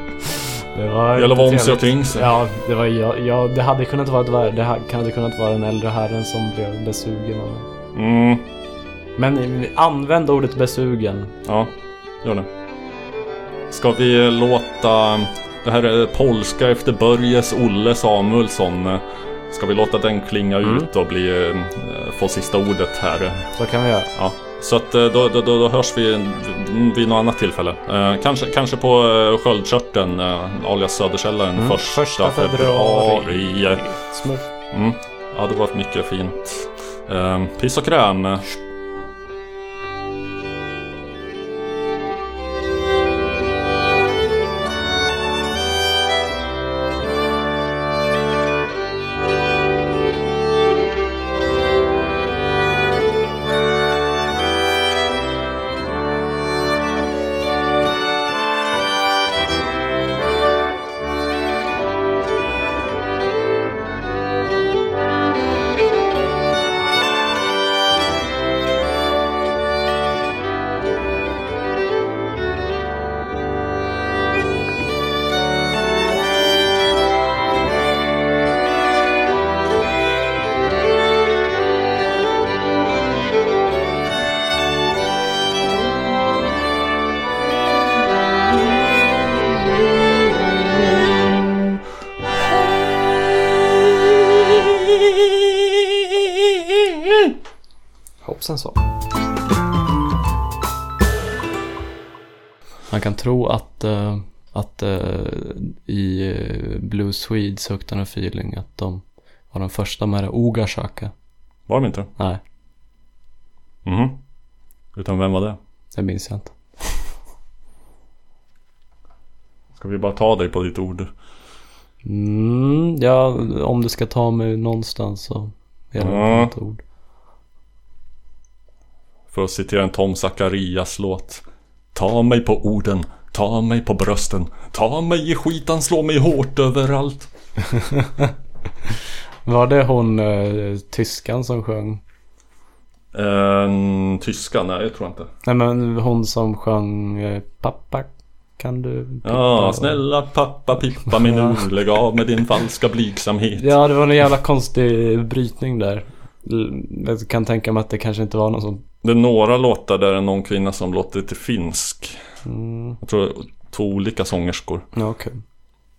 Det var Gäller att vara om sig och trevligt. kring sig. Ja, det var jag. Ja, det hade kunnat vara ett värde. Det ha- hade kunnat vara den äldre herren som blev besugen av mig. Mm. Men eh, använd ordet besugen. Ja, gör det. Ska vi låta... Det här är polska efter Börjes Olle Samuelsson. Ska vi låta den klinga Mm. ut och bli, eh, få sista ordet här? Så kan vi göra. Ja, så att eh, då, då, då, då hörs vi vid något annat tillfälle. Eh, kanske, kanske på eh, Sköldkörteln, eh, alias Söderkällaren, Mm, första, första februari. februari. Mm. Ja, det var mycket fint. Eh, piss och kräm. Swedes Huktan och Feeling att de var de första med det Ogasaka. Var de inte? Nej, Mhm. Utan vem var det? det minns jag inte. Ska vi bara ta dig på ditt ord? Mm, ja, om du ska ta mig någonstans så är det Ja. ett ord. För att citera en Tom Zacharias låt. Ta mig på orden, ta mig på brösten, ta mig i skitan, slå mig hårt överallt. Var det hon eh, tyskan som sjöng? En tyska? Nej, jag tror inte. Nej men hon som sjöng eh, Pappa kan du pippa?" Ja, snälla pappa pippa mig nu, lägg av med din falska blygsamhet. Ja, det var en jävla konstig brytning där. Jag kan tänka mig att det kanske inte var någon som... Det är några låtar där det är någon kvinna som låter lite finsk. Mm, Jag tror två olika sångerskor. ja.